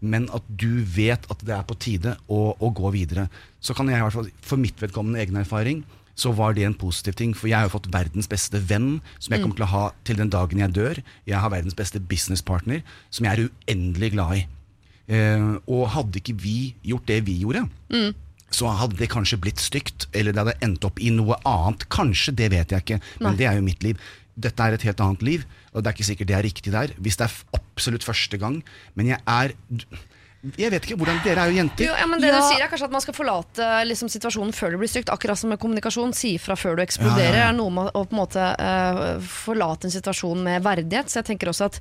men at du vet at det er på tide å, å gå videre, så kan jeg i hvert fall, for mitt vedkommende egen erfaring, så var det en positiv ting, for jeg har jo fått verdens beste venn, som jeg kommer til å ha til den dagen jeg dør. Jeg har verdens beste businesspartner, som jeg er uendelig glad i. Eh, og hadde ikke vi gjort det vi gjorde, Mm. så hadde det kanskje blitt stygt, eller det hadde endt opp i noe annet. Kanskje, det vet jeg ikke, men Nei. det er jo mitt liv. Dette er et helt annet liv, og det er ikke sikkert det er riktig der, hvis det er absolutt første gang. Men jeg er Jeg vet ikke hvordan Dere er jo jenter. Jo, ja, men det Ja. du sier er kanskje at man skal forlate liksom, situasjonen før det blir stygt. Akkurat som med kommunikasjon. Si ifra før du eksploderer. Ja, ja, ja. er noe med å på en måte uh, forlate en situasjon med verdighet. Så jeg tenker også at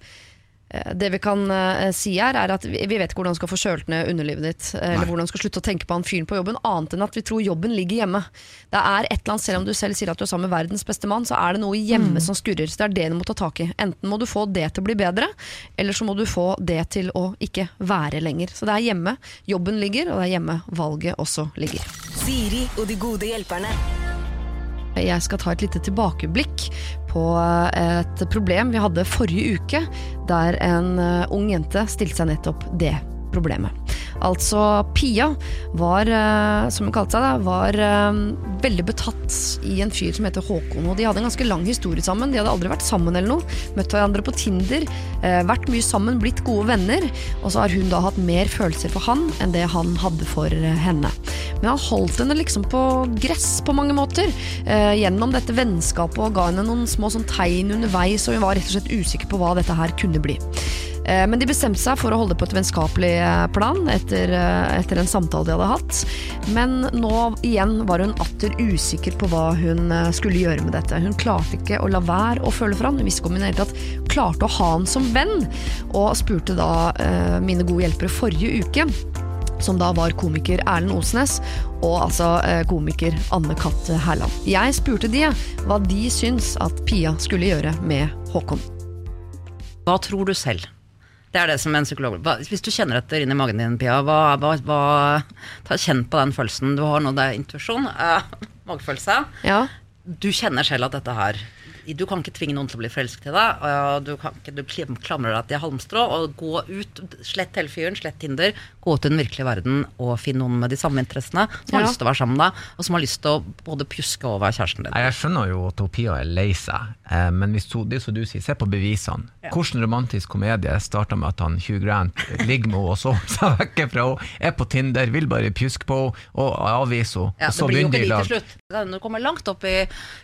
det vi kan uh, si her, er at vi, vi vet ikke hvordan du skal få kjølt ned underlivet ditt. eh, Eller Nei. hvordan du skal slutte å tenke på han fyren på jobben, annet enn at vi tror jobben ligger hjemme. Det er et eller annet, Selv om du selv sier at du er sammen med verdens beste mann, så er det noe hjemme som skurrer. Så det er det du må ta tak i. Enten må du få det til å bli bedre, eller så må du få det til å ikke være lenger. Så det er hjemme jobben ligger, og det er hjemme valget også ligger. Siri og de gode hjelperne. Jeg skal ta et lite tilbakeblikk på et problem vi hadde forrige uke, der en eh, ung jente stilte seg nettopp det problemet. Altså, Pia var, eh, som hun kalte seg, da, var eh, veldig betatt i en fyr som heter Håkon. Og de hadde en ganske lang historie sammen. De hadde aldri vært sammen eller noe. Møtt hverandre på Tinder, eh, vært mye sammen, blitt gode venner. Og så har hun da hatt mer følelser for han enn det han hadde for henne. Men han holdt henne liksom på gress på mange måter. Gjennom dette vennskapet og ga henne noen små sånn tegn underveis, og hun var rett og slett usikker på hva dette her kunne bli. Eh, Men de bestemte seg for å holde på et vennskapelig eh, plan etter, eh, etter en samtale de hadde hatt. Men nå igjen var hun atter usikker på hva hun skulle gjøre med dette. Hun klarte ikke å la være å føle for han. Hun visste ikke om hun i det hele tatt klarte å ha han som venn, og spurte da mine gode hjelpere forrige uke som da var komiker Erlend Osnes og altså komiker Anne Katt Herland. Jeg spurte de hva de syns at Pia skulle gjøre med Håkon. Hva tror du selv? Det er det som en psykolog hva, Hvis du kjenner etter inni magen din, Pia, hva, hva, hva ta Kjenn på den følelsen. Du har nå det er intuisjon, eh, magefølelse. Ja, Du kjenner selv at dette her Du kan ikke tvinge noen til å bli forelsket i deg. og Du, kan ikke, du klamrer deg til halmstrå og gå ut. Slett hele fyren, slett Tinder. Gå ut i den virkelige verden og finn noen med de samme interessene som har lyst til å være sammen med deg, og som har lyst til å både pjuske og være kjæresten din. Jeg skjønner jo at Pia er lei seg, eh, men hvis det er som du sier, se på bevisene. Hvordan romantisk komedie starta med at han Hugh Grant ligger med henne og sover seg vekk fra henne, er på Tinder, vil bare pjuske på henne og avvise henne, Ja, og så begynner de i lag. Det Når du kommer langt opp i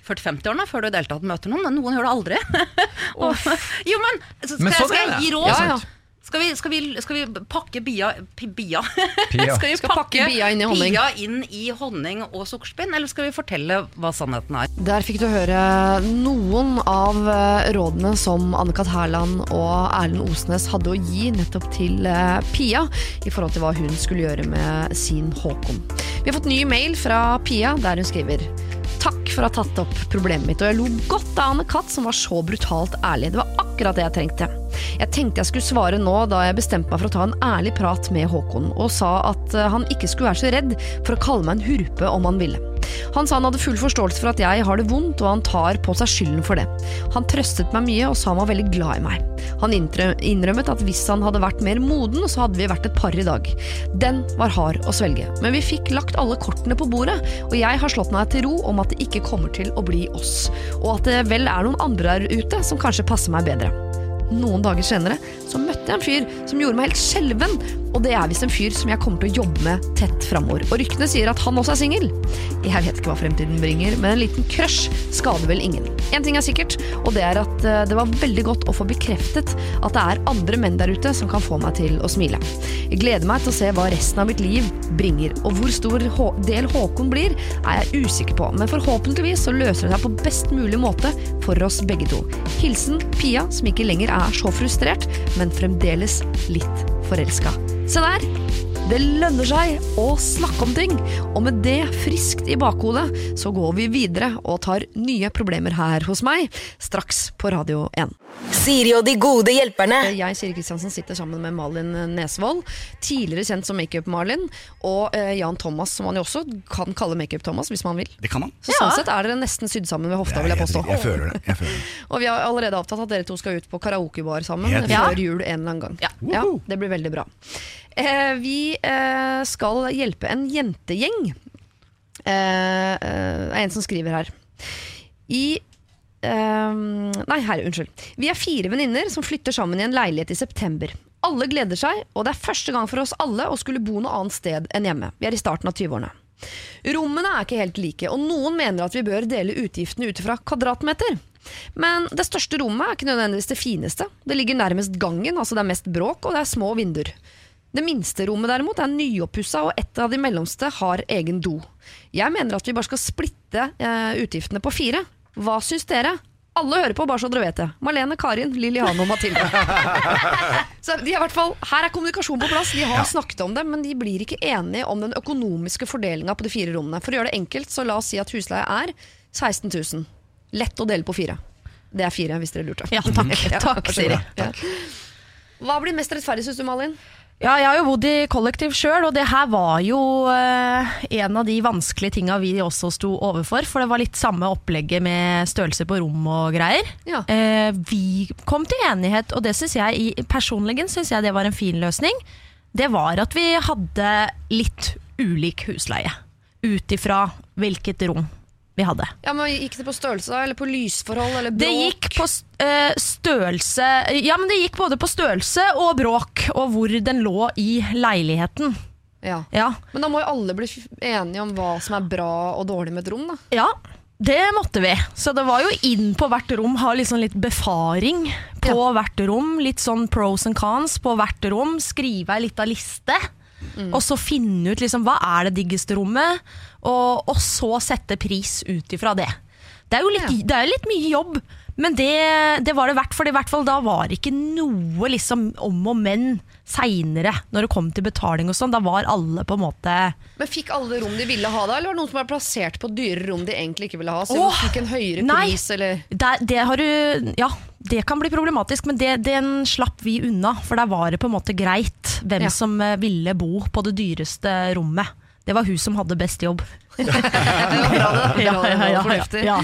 40-50-årene før du i det hele tatt møter noen. men Noen gjør det aldri. og, jo, men, så skal, Men jeg, sånn skal er jeg gi råd? Ja, ja. Skal, vi, skal, vi, skal vi pakke bia, bia. Pia. Skal vi Skal pakke bia inn i honning. bia inn i honning og sukkerspinn, eller skal vi fortelle hva sannheten er? Der fikk du høre noen av eh, rådene som Anne-Kat. Hærland og Erlend Osnes hadde å gi nettopp til eh, Pia i forhold til hva hun skulle gjøre med sin Håkon. Vi har fått ny mail fra Pia der hun skriver Takk for å ha tatt opp problemet mitt, og jeg lo godt av Anne-Kat. som var så brutalt ærlig. Det var akkurat det jeg trengte. Jeg tenkte jeg skulle svare nå da jeg bestemte meg for å ta en ærlig prat med Håkon, og sa at eh, han ikke skulle være så redd for å kalle meg en hurpe om han ville. Han sa han hadde full forståelse for at jeg har det vondt, og han tar på seg skylden for det. Han trøstet meg mye og sa han var veldig glad i meg. Han innrømmet at hvis han hadde vært mer moden, så hadde vi vært et par i dag. Den var hard å svelge, men vi fikk lagt alle kortene på bordet, og jeg har slått meg til ro om at det ikke kommer til å bli oss, og at det vel er noen andre der ute som kanskje passer meg bedre. Noen dager senere så møtte jeg en fyr som gjorde meg helt skjelven, og det er visst en fyr som jeg kommer til å jobbe med tett framover. Og ryktene sier at han også er singel. Jeg vet ikke hva fremtiden bringer, men en liten crush skader vel ingen. En ting er sikkert, og det er at eh, det var veldig godt å få bekreftet at det er andre menn der ute som kan få meg til å smile. Jeg gleder meg til å se hva resten av mitt liv bringer, og hvor stor del Håkon blir, er jeg usikker på, men forhåpentligvis så løser det seg på best mulig måte for oss begge to. Hilsen Pia, som ikke lenger er så frustrert, men fremdeles litt forelska. Se der! Det lønner seg å snakke om ting, og med det friskt i bakhodet så går vi videre og tar nye problemer her hos meg, straks på Radio 1. Siri og de gode hjelperne. Jeg, Siri Kristiansen, sitter sammen med Malin Nesvold, tidligere kjent som Makeup-Malin, og eh, Jan Thomas, som man jo også kan kalle Makeup-Thomas hvis man vil. Det kan man. Så sånn sett er dere nesten sydd sammen ved hofta, vil jeg påstå. jeg, føler det. Jeg føler det. Og vi har allerede avtalt at dere to skal ut på karaokebar sammen Helt før jul en eller annen gang. Ja. Ja, det blir veldig bra. Eh, vi eh, skal hjelpe en jentegjeng. Det eh, er en som skriver her. I Nei, her, unnskyld. Vi er fire venninner som flytter sammen i en leilighet i september. Alle gleder seg, og det er første gang for oss alle å skulle bo noe annet sted enn hjemme. Vi er i starten av 20-årene. Rommene er ikke helt like, og noen mener at vi bør dele utgiftene ut fra kvadratmeter. Men det største rommet er ikke nødvendigvis det fineste. Det ligger nærmest gangen, altså det er mest bråk, og det er små vinduer. Det minste rommet derimot er nyoppussa, og et av de mellomste har egen do. Jeg mener at vi bare skal splitte eh, utgiftene på fire. Hva syns dere? Alle hører på, bare så dere vet det. Marlene, Karin, Liliane og Mathilde. så de er hvert fall, Her er kommunikasjonen på plass. De har snakket om det, men de blir ikke enige om den økonomiske fordelinga på de fire rommene. For å gjøre det enkelt, så la oss si at husleie er 16 000. Lett å dele på fire. Det er fire, hvis dere lurte. Ja, takk. Takk, Siri. Ja. Hva blir mest rettferdig, syns du, Malin? Ja, jeg har jo bodd i kollektiv sjøl, og det her var jo eh, en av de vanskelige tinga vi også sto overfor. For det var litt samme opplegget med størrelse på rom og greier. Ja. Eh, vi kom til enighet, og det synes jeg i- personlig synes jeg det var en fin løsning. Det var at vi hadde litt ulik husleie. Ut ifra hvilket rom vi hadde. Ja, men Gikk det på størrelse, da? Eller på lysforhold? Eller bråk? Det gikk på eh, størrelse Ja, men det gikk både på størrelse og bråk, og hvor den lå i leiligheten. Ja. Ja, Men da må jo alle bli enige om hva som er bra og dårlig med et rom, da. ja det måtte vi. Så det var jo inn på hvert rom, ha liksom litt befaring på hvert rom. Litt sånn pros and cons på hvert rom. Skrive ei lita liste. Og så finne ut liksom, hva er det diggeste rommet, og, og så sette pris ut ifra det. Det er jo litt, det er litt mye jobb, men det, det var det verdt. For i hvert fall da var det ikke noe liksom om og men seinere, når det kom til betaling og sånn. Da var alle på en måte Men Fikk alle rom de ville ha da, eller var det noen som var plassert på dyre rom de egentlig ikke ville ha? Så Åh, fikk en høyere nei. pris, eller Der, det har du Ja, det kan bli problematisk, men det, den slapp vi unna. For der var det på en måte greit hvem Ja. som eh, ville bo på det dyreste rommet. Det var hun som hadde best jobb. Ja, ja, ja, ja.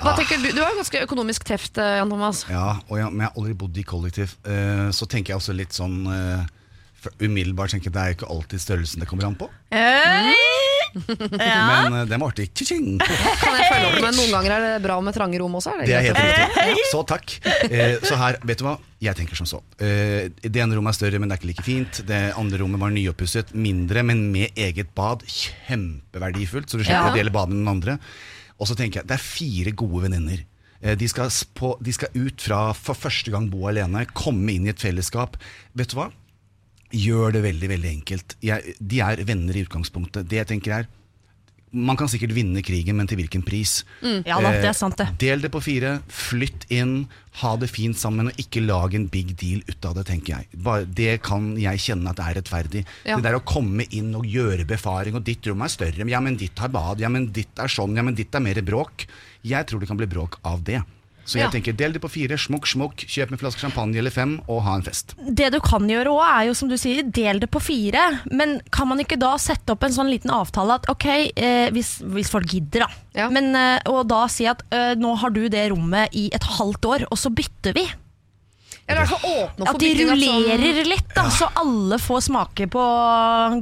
Hva tenker Du Du har ganske økonomisk teft, eh, Jan Thomas. Ja, og ja, men jeg har aldri bodd i kollektiv. Eh, så tenker jeg også litt sånn eh, for Umiddelbart tenker jeg det er jo ikke alltid størrelsen det kommer an på. Hey! Ja. Men eh, det var artig. Tjing! Kan jeg følge opp med Noen ganger er det bra med trange rom også? Er det Det er helt riktig. Så takk. Eh, så her, vet du hva? Jeg tenker som så. Eh, det ene rommet er større, men det er ikke like fint. Det andre rommet var nyoppusset. Mindre, men med eget bad. Kjempeverdifullt, så du slipper Ja. å dele badet med den andre. Og så tenker jeg, det er fire gode venninner. Eh, De skal, de skal ut fra for første gang bo alene, komme inn i et fellesskap. Vet du hva? Gjør det veldig veldig enkelt. Jeg, de er venner i utgangspunktet. Det jeg tenker er Man kan sikkert vinne krigen, men til hvilken pris? Ja da, det er sant det. Eh, Del det på fire, flytt inn, ha det fint sammen, og ikke lag en big deal ut av det, tenker jeg. Bare, det kan jeg kjenne at det er rettferdig. Ja. Det der å komme inn og gjøre befaring, og ditt rom er større, ja, men ditt har bad, ja, men ditt er sånn, ja, men ditt er mer bråk. Jeg tror det kan bli bråk av det. Så jeg Ja. tenker, del det på fire, smukk, smukk, kjøp en flaske champagne eller fem, og ha en fest. Det du kan gjøre òg, er jo som du sier, del det på fire. Men kan man ikke da sette opp en sånn liten avtale at ok, eh, hvis, hvis folk gidder, da. Ja. Men, eh, og da si at eh, nå har du det rommet i et halvt år, og så bytter vi. Eller i hvert fall åpne opp At for de bytting sånn- rullerer litt, da, så alle får smake på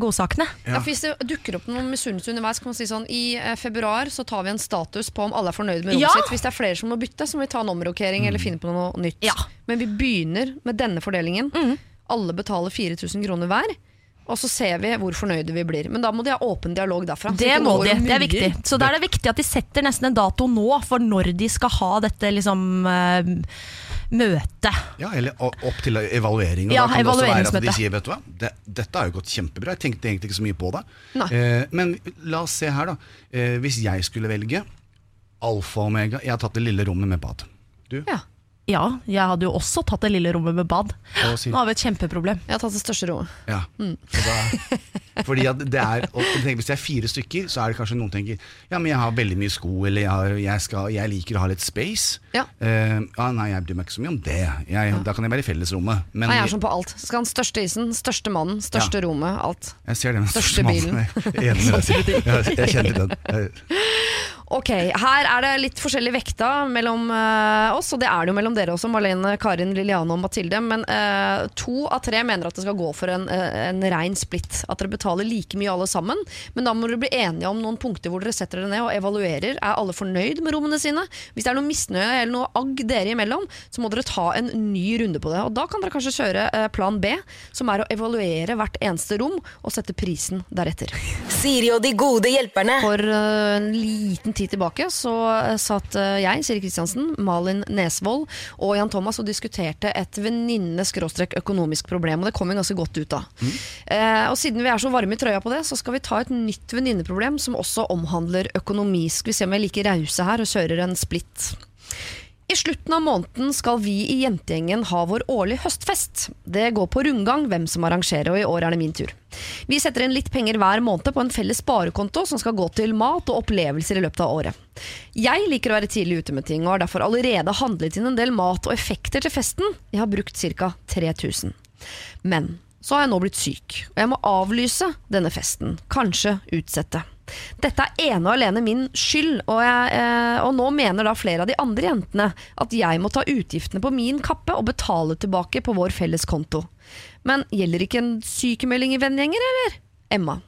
godsakene. Ja, for Hvis det dukker opp noen misunnelse underveis, kan man si sånn I eh, februar så tar vi en status på om alle er fornøyd med rommet Ja. sitt. Hvis det er flere som må bytte, så må vi ta en omrokering eller finne på noe nytt. Ja. Men vi begynner med denne fordelingen. Alle betaler 4000 kroner hver. Og så ser vi hvor fornøyde vi blir. Men da må de ha åpen dialog derfra. så Det ikke må går de, og det er murrer. viktig. Så da er det viktig at de setter nesten en dato nå for når de skal ha dette liksom eh, møtet. Ja, eller opp til evaluering. Ja, da at de evalueringsmøte. sier, vet du hva, det, dette har jo gått kjempebra. Jeg tenkte egentlig ikke så mye på det. Eh, men la oss se her, da. Eh, hvis jeg skulle velge alfa og omega Jeg har tatt det lille rommet med bad. Du? Ja. Ja, jeg hadde jo også tatt det lille rommet med bad. Nå har vi et kjempeproblem. Jeg har tatt det største rommet. Ja. Mm. da, fordi at det er og jeg tenker, Hvis det er fire stykker, så er det kanskje noen tenker Ja, men jeg har veldig mye sko, eller jeg, har, jeg, skal, jeg liker å ha litt space. Ja. Uh, ja, nei, jeg bryr meg ikke så mye om det. Jeg, Da kan jeg være i fellesrommet. Men Nei, jeg er sånn på alt. Skal ha den største isen, største mannen, største rommet, alt. jeg ser det med Største største bilen. Jeg jeg, med Jeg kjenner den. Ok, her er det litt forskjellig vekta mellom uh, oss, og det er det jo mellom dere også, Marlene, Karin, Liliane og Mathilde. Men uh, to av tre mener at det skal gå for en, uh, en rein splitt. At dere betaler like mye alle sammen. Men da må dere bli enige om noen punkter hvor dere setter dere ned og evaluerer. Er alle fornøyd med rommene sine? Hvis det er noe misnøye eller noe agg dere imellom, så må dere ta en ny runde på det. Og da kan dere kanskje kjøre plan B, som er å evaluere hvert eneste rom og sette prisen deretter. Siri og de gode hjelperne. For en liten tid tilbake så satt eh, jeg, Siri Kristiansen, Malin Nesvold og Jan Thomas og diskuterte et venninne-økonomisk problem. Og det kom vi ganske godt ut av. Eh, og siden vi er så varme i trøya på det, så skal vi ta et nytt venninneproblem som også omhandler økonomi. Skal vi se om vi er like rause her og kjører en splitt. I slutten av måneden skal vi i jentegjengen ha vår årlige høstfest. Det går på rundgang hvem som arrangerer, og i år er det min tur. Vi setter inn litt penger hver måned på en felles sparekonto som skal gå til mat og opplevelser i løpet av året. Jeg liker å være tidlig ute med ting, og har derfor allerede handlet inn en del mat og effekter til festen. Jeg har brukt ca. 3000. Men så har jeg nå blitt syk, og jeg må avlyse denne festen. Kanskje utsette. Dette er ene og alene min skyld, og, jeg, eh, og nå mener da flere av de andre jentene at jeg må ta utgiftene på min kappe og betale tilbake på vår felles konto. Men gjelder ikke en sykemelding i vennegjenger, eller? Emma.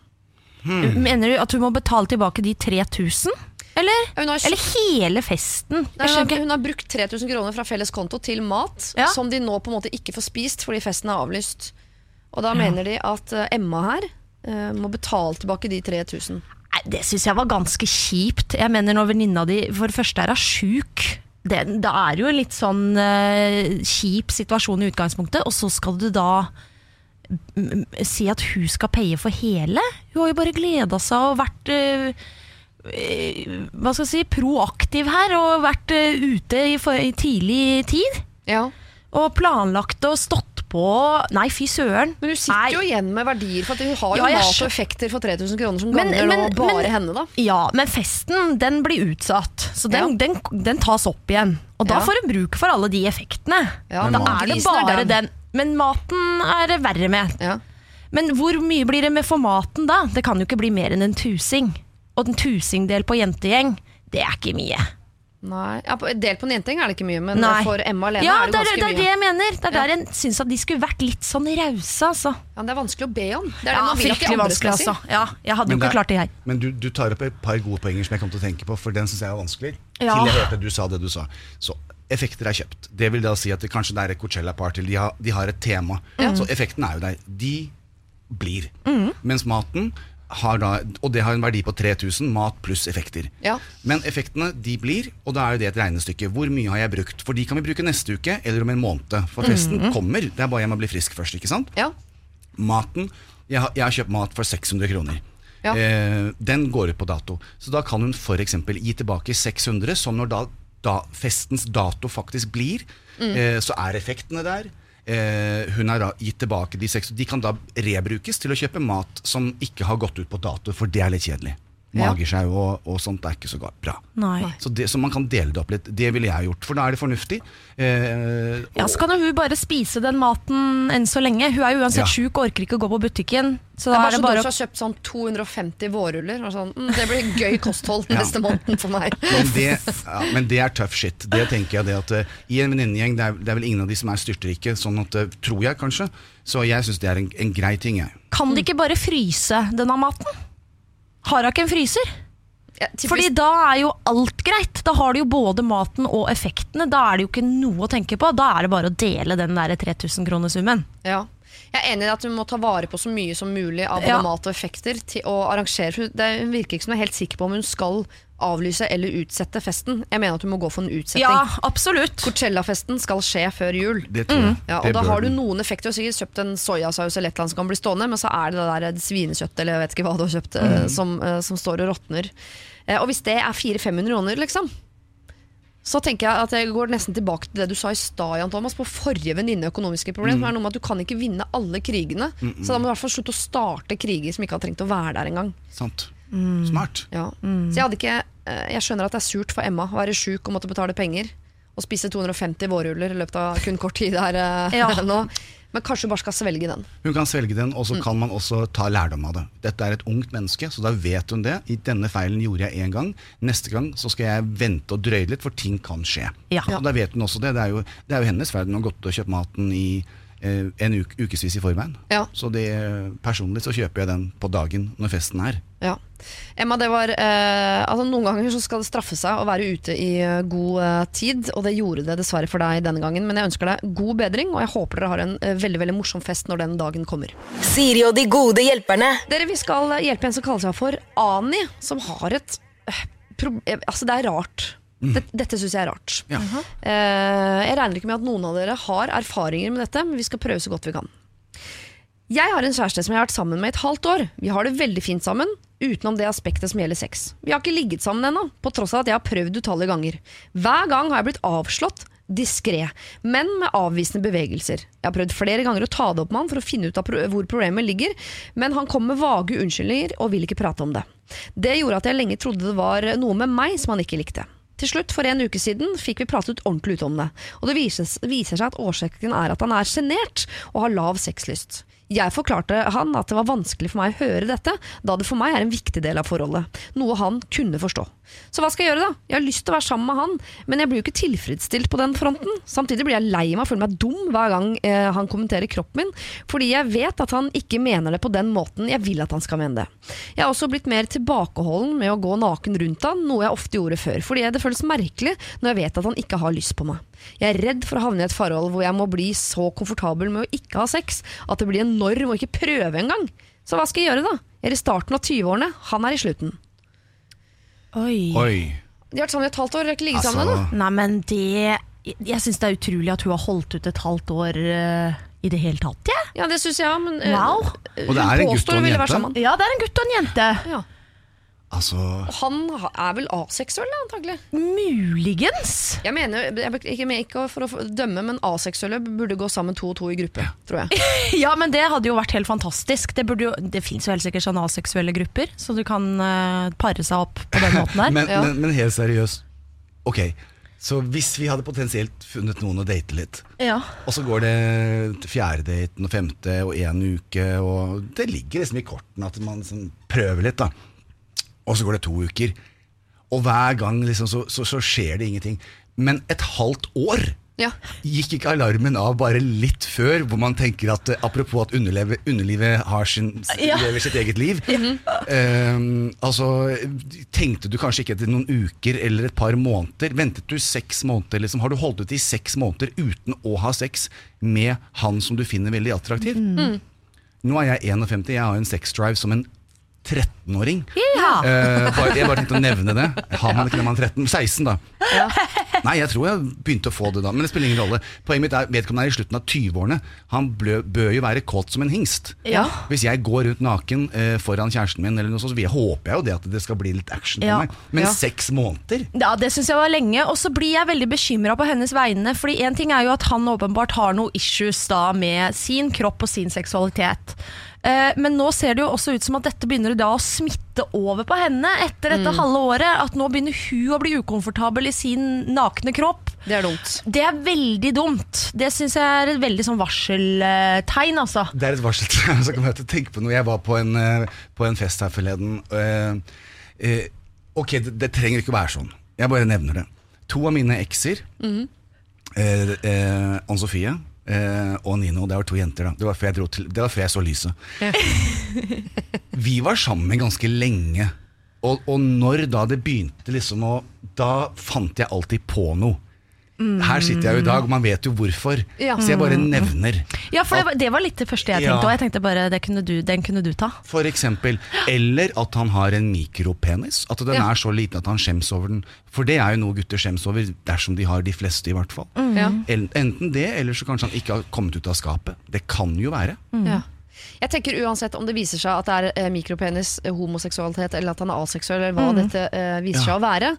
Mener du at hun må betale tilbake de 3000? Eller, har, eller hele festen? Nei, hun, har, hun har brukt 3000 kroner fra felles konto til mat, Ja. som de nå på en måte ikke får spist fordi festen er avlyst. Og da mener de at eh, Emma her uh, må betale tilbake de 3000. Det syns jeg var ganske kjipt. Jeg mener Når venninna di for det første er sjuk det, det, er jo en litt sånn uh, kjip situasjon i utgangspunktet, og så skal du da si at hun skal paye for hele? Hun har jo bare gleda seg og vært uh, hva skal jeg si, proaktiv her, og vært uh, ute i, for, i tidlig tid. Ja. Og planlagt og stått på. Nei, fy søren. Men hun sitter Nei. jo igjen med verdier, for at hun har jo Ja, mat og effekter for 3000 kroner som Men- ganger nå bare men- henne, da. Ja, men festen den blir utsatt, så den, den, den tas opp igjen. Og da Ja. får hun bruk for alle de effektene. Ja, da er det bare den. den. Men maten er det verre med. Ja. Men hvor mye blir det med for maten da? Det kan jo ikke bli mer enn en tusing. Og en tusingdel på jentegjeng, det er ikke mye. Nei, ja, på- Delt på en jentegjeng er det ikke mye, men Nei. for Emma alene Ja, er det det er, ganske det er det mye. jeg mener. Det er der jeg syns at de skulle vært litt sånn rause, altså. Ja, det er vanskelig å be om. Det er det Ja, man vil at de fryktelig andre vanskelig, skal si. altså. Ja, jeg hadde jo ikke klart det, jeg. Men du, du tar opp et par gode poenger som jeg kom til å tenke på, for den syns jeg er vanskelig. Ja. Til jeg hørte du sa det du sa. Så effekter er kjøpt. Det vil da si at det kanskje det er et Coachella-party, de, har- de har et tema. Så effekten er jo der. De blir. Mens maten da, og det har en verdi på 3000, mat pluss effekter. Ja. Men effektene de blir, og da er jo det et regnestykke. Hvor mye har jeg brukt? For de kan vi bruke neste uke eller om en måned. For festen kommer, det er bare jeg må bli frisk først. ikke sant? Ja. Maten Jeg har, jeg har kjøpt mat for 600 kroner. Ja. Eh, den går ut på dato. Så da kan hun f.eks. gi tilbake 600, som når da, da festens dato faktisk blir, Mm. eh, så er effektene der. Eh, hun har da gitt tilbake de seks. De kan da rebrukes til å kjøpe mat som ikke har gått ut på dato, for det er litt kjedelig. Ja. Magesjau og, og sånt er ikke så bra. Nei. Så, det, så man kan dele det opp litt. Det ville jeg gjort, for da er det fornuftig. Eh, Ja, Så kan jo hun bare spise den maten enn så lenge. Hun er jo uansett Ja. sjuk og orker ikke å gå på butikken. Så Det er bare er det så bare har kjøpt sånn 250 vårruller. Og sånn, mm, det blir gøy kosthold neste måneden for meg. Men det, ja, men det er tough shit. Det tenker jeg det at uh, I en venninnegjeng det, er- det er vel ingen av de som er styrtrike, sånn at, uh, tror jeg kanskje. Så jeg syns det er en, en grei ting, jeg. Kan de ikke bare fryse denne maten? Har hun ikke en fryser? Ja, Fordi da er jo alt greit. Da har du jo både maten og effektene. Da er det jo ikke noe å tenke på. Da er det bare å dele den der 3000 kronesummen. Ja. Jeg er enig i at hun må ta vare på så mye som mulig av både Ja. mat og effekter til å arrangere. Det hun virker ikke som hun er helt sikker på om hun skal avlyse eller utsette festen. Jeg mener at hun må gå for en utsetting. Ja, absolutt. Coachella-festen skal skje før jul. Det tror jeg. Ja, og Det da har du noen effekter. Du har sikkert kjøpt en soyasaus eller et eller annet som kan bli stående, men så er det det der svinekjøttet eller jeg vet ikke hva du har kjøpt, mm. som, eh, som står og råtner. Eh, Og hvis det er 400-500 kroner, liksom, så tenker jeg at jeg går nesten tilbake til det du sa i stad, Jan Thomas, på forrige venninne økonomiske problem. Som er noe med at Du kan ikke vinne alle krigene, så da må du i hvert fall slutte å starte kriger som ikke har trengt å være der engang. Sant. Mm. Smart. Ja. Så jeg hadde ikke eh, Jeg skjønner at det er surt for Emma å være sjuk og måtte betale penger. Og spise 250 vårruller i løpet av kun kort tid her eh, Ja. nå. Men kanskje hun bare skal svelge den. Hun kan svelge den, og så Mm. kan man også ta lærdom av det. Dette er et ungt menneske, så da vet hun det. I denne feilen gjorde jeg én gang. Neste gang så skal jeg vente og drøye litt, for ting kan skje. Ja. Og da vet hun også det. Det er jo, det er jo hennes feil Hun har gått og kjøpt maten i eh, en uke, ukevis i forveien. Ja. Så det, personlig så kjøper jeg den på dagen når festen er. Ja. Emma, det var eh, altså Noen ganger så skal det straffe seg å være ute i eh, god eh, tid, og det gjorde det dessverre for deg denne gangen. Men jeg ønsker deg god bedring, og jeg håper dere har en eh, veldig veldig morsom fest når den dagen kommer. Siri og de gode hjelperne. Dere, Vi skal hjelpe en som kaller seg for Ani, som har et eh, pro eh, Altså, det er rart. Dette, dette syns jeg er rart. Ja. Eh, jeg regner ikke med at noen av dere har erfaringer med dette, men vi skal prøve så godt vi kan. Jeg har en kjæreste som jeg har vært sammen med i et halvt år. Vi har det veldig fint sammen, utenom det aspektet som gjelder sex. Vi har ikke ligget sammen ennå, på tross av at jeg har prøvd utallige ganger. Hver gang har jeg blitt avslått, diskré, men med avvisende bevegelser. Jeg har prøvd flere ganger å ta det opp med han for å finne ut hvor problemet ligger, men han kom med vage unnskyldninger og vil ikke prate om det. Det gjorde at jeg lenge trodde det var noe med meg som han ikke likte. Til slutt, for en uke siden, fikk vi pratet ordentlig ut om det. Og det viser, viser seg at årsaken er at han er sjenert og har lav sexlyst. Jeg forklarte han at det var vanskelig for meg å høre dette, da det for meg er en viktig del av forholdet. Noe han kunne forstå. Så hva skal jeg gjøre, da? Jeg har lyst til å være sammen med han, men jeg blir jo ikke tilfredsstilt på den fronten. Samtidig blir jeg lei meg og føler meg dum hver gang eh, han kommenterer kroppen min, fordi jeg vet at han ikke mener det på den måten jeg vil at han skal mene det. Jeg har også blitt mer tilbakeholden med å gå naken rundt han, noe jeg ofte gjorde før, fordi det føles merkelig når jeg vet at han ikke har lyst på meg. Jeg er redd for å havne i et forhold hvor jeg må bli så komfortabel med å ikke ha sex at det blir en norm å ikke prøve engang. Så hva skal jeg gjøre, da? Jeg er i starten av 20-årene, han er i slutten. Oi. Oi. De har vært sammen i et halvt år, har ikke ligget Altså, sammen ennå. Nei, men det Jeg syns det er utrolig at hun har holdt ut et halvt år uh, i det hele tatt. jeg. Ja, det syns jeg òg, men uh, Wow. Og det er en hun gutt påstår og hun en ville jente. være sammen. Ja, det er en gutt og en jente. Ja. Altså Han er vel aseksuell, antagelig. Muligens. Jeg mener, jeg, ikke, ikke for å dømme, men aseksuelle burde gå sammen to og to i gruppe, tror jeg. Ja, men det hadde jo vært helt fantastisk. Det, burde jo, det fins jo helt sikkert sånne aseksuelle grupper, så du kan uh, pare seg opp på den måten der. Men, Ja. men, men helt seriøst. Ok, så hvis vi hadde potensielt funnet noen å date litt, ja. og så går det fjerde daten og femte og én uke, og det ligger liksom i kortene at man sånn, prøver litt, da. Og så går det to uker. Og hver gang liksom så, så, så skjer det ingenting. Men et halvt år Ja. gikk ikke alarmen av bare litt før, hvor man tenker at eh, apropos at underlivet, underlivet har sin, Ja. lever sitt eget liv. eh, altså, tenkte du kanskje ikke etter noen uker eller et par måneder? Ventet du seks måneder? Liksom? Har du holdt ut i seks måneder uten å ha sex med han som du finner veldig attraktiv? Nå er jeg 51, jeg har en sexdrive som en 13-åring. Ja. Eh, bare, jeg bare tenkte å nevne det. Har man ikke det man er 13? 16, da. Nei, jeg tror jeg begynte å få det da, men det spiller ingen rolle. Poenget mitt er vedkommende er i slutten av 20-årene. Han blø, bør jo være kåt som en hingst. Ja. Hvis jeg går rundt naken eh, foran kjæresten min, eller noe sånt, så jeg, håper jeg jo det at det skal bli litt action Ja. på meg. Men Ja. seks måneder? Ja, det syns jeg var lenge. Og så blir jeg veldig bekymra på hennes vegne. Fordi en ting er jo at han åpenbart har noe issues da med sin kropp og sin seksualitet. Eh, men nå ser det jo også ut som at dette begynner da å smitte over på henne etter dette halve året. At nå begynner hun å bli ukomfortabel i sin nakne kropp. Det er dumt. Det er veldig dumt. Det syns jeg er et veldig sånn varseltegn, altså. Det er et varseltegn. Så kan jeg tenke på noe. Jeg var på en, eh, på en fest her forleden. eh, eh, ok, det, det trenger ikke å være sånn. Jeg bare nevner det. To av mine ekser, eh, eh, Ann Sofie eh, og Nino, det var to jenter. da Det var før jeg, dro til, det var før jeg så lyset. Vi var sammen ganske lenge. Og, og når da det begynte liksom å Da fant jeg alltid på noe. Her sitter jeg jo i dag, og man vet jo hvorfor. Ja. Så jeg bare nevner. Ja, for det var, det var litt det første jeg tenkte. Ja. Og jeg tenkte bare, det kunne du, den kunne du ta. For eksempel. Eller at han har en mikropenis. At den Ja. er så liten at han skjems over den. For det er jo noe gutter skjems over, dersom de har de fleste, i hvert fall. Ja. Enten det, eller så kanskje han ikke har kommet ut av skapet. Det kan jo være. Ja. Jeg tenker uansett om det viser seg at det er eh, mikropenis, eh, homoseksualitet eller at han er aseksuell, eller hva dette viser viser seg å være,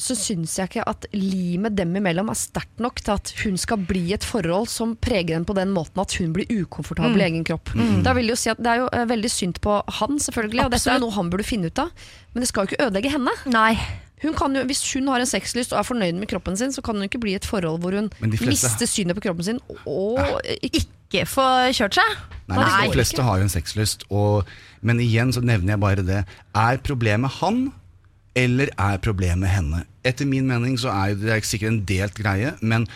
så syns jeg ikke at limet dem imellom er sterkt nok til at hun skal bli et forhold som preger henne på den måten at hun blir ukomfortabel i egen kropp. Da vil jeg jo si at Det er jo eh, veldig synd på han, selvfølgelig, og dette er Absolutt. noe han burde finne ut av. Men det skal jo ikke ødelegge henne. Nei. Hun kan jo, hvis hun har en sexlyst og er fornøyd med kroppen sin, så kan hun ikke bli i et forhold hvor hun fleste- mister synet på kroppen sin og ikke Ikke få kjørt seg. Nei, men Nei. De fleste har jo en sexlyst, og, men igjen så nevner jeg bare det. Er problemet han, eller er problemet henne? Etter min mening så er det er sikkert en delt greie, men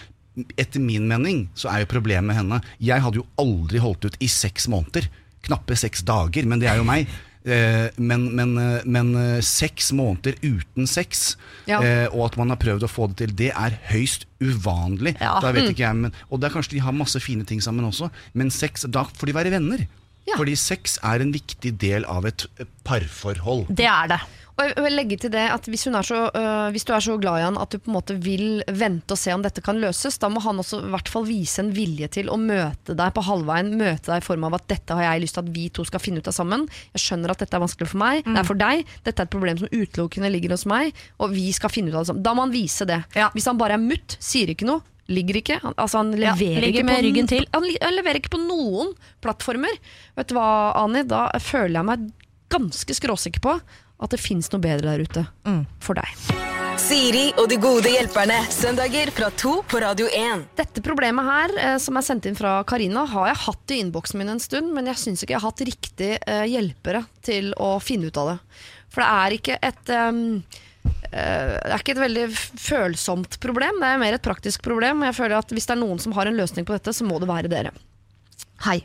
etter min mening så er jo problemet henne. Jeg hadde jo aldri holdt ut i seks måneder. Knappe seks dager, men det er jo meg. Eh, men, men, eh, men eh, seks måneder uten sex, Ja. og at man har prøvd å få det til, det er høyst uvanlig. Ja. Da vet ikke jeg, men, og det er kanskje de har masse fine ting sammen også, men sex, da får de være venner. Ja. Fordi sex er en viktig del av et parforhold. Det er det. Og jeg vil legge til det at hvis, er så, øh, hvis du er så glad i han at du på en måte vil vente og se om dette kan løses, da må han også i hvert fall vise en vilje til å møte deg på halvveien. Møte deg i form av at dette har jeg lyst til at vi to skal finne ut av sammen. Jeg skjønner at dette er vanskelig for meg, det er for deg. Dette er et problem som utelukkende ligger hos meg, og vi skal finne ut av det sammen. Da må han vise det. Ja. Hvis han bare er mutt, sier ikke noe, ligger ikke, han- altså han leverer ja, ikke med på, ryggen til. Han, han leverer ikke på noen plattformer. Vet du hva, Ani, da føler jeg meg ganske skråsikker på at det fins noe bedre der ute for deg. Siri og de gode hjelperne. Søndager fra to på Radio 1. Dette problemet her, eh, som er sendt inn fra Karina, har jeg hatt i innboksen min en stund, men jeg syns ikke jeg har hatt riktig eh, hjelpere til å finne ut av det. For det er ikke et um, eh, det er ikke et veldig følsomt problem, det er mer et praktisk problem. Og jeg føler at hvis det er noen som har en løsning på dette, så må det være dere. Hei.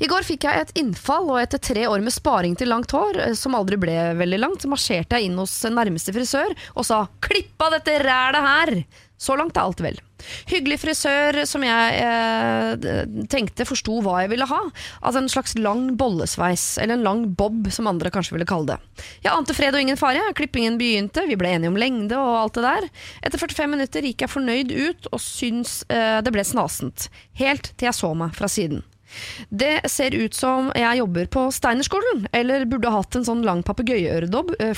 I går fikk jeg et innfall, og etter tre år med sparing til langt hår, eh, som aldri ble veldig langt, marsjerte jeg inn hos nærmeste frisør og sa 'klipp av dette rælet her'. Så langt er alt vel. Hyggelig frisør som jeg eh, tenkte forsto hva jeg ville ha. Altså en slags lang bollesveis, eller en lang bob, som andre kanskje ville kalle det. Jeg ante fred og ingen fare. Klippingen begynte, vi ble enige om lengde og alt det der. Etter 45 minutter gikk jeg fornøyd ut og syns eh, det ble snasent. Helt til jeg så meg fra siden. Det ser ut som jeg jobber på Steinerskolen, eller burde hatt en sånn lang papegøyeøredobb eh,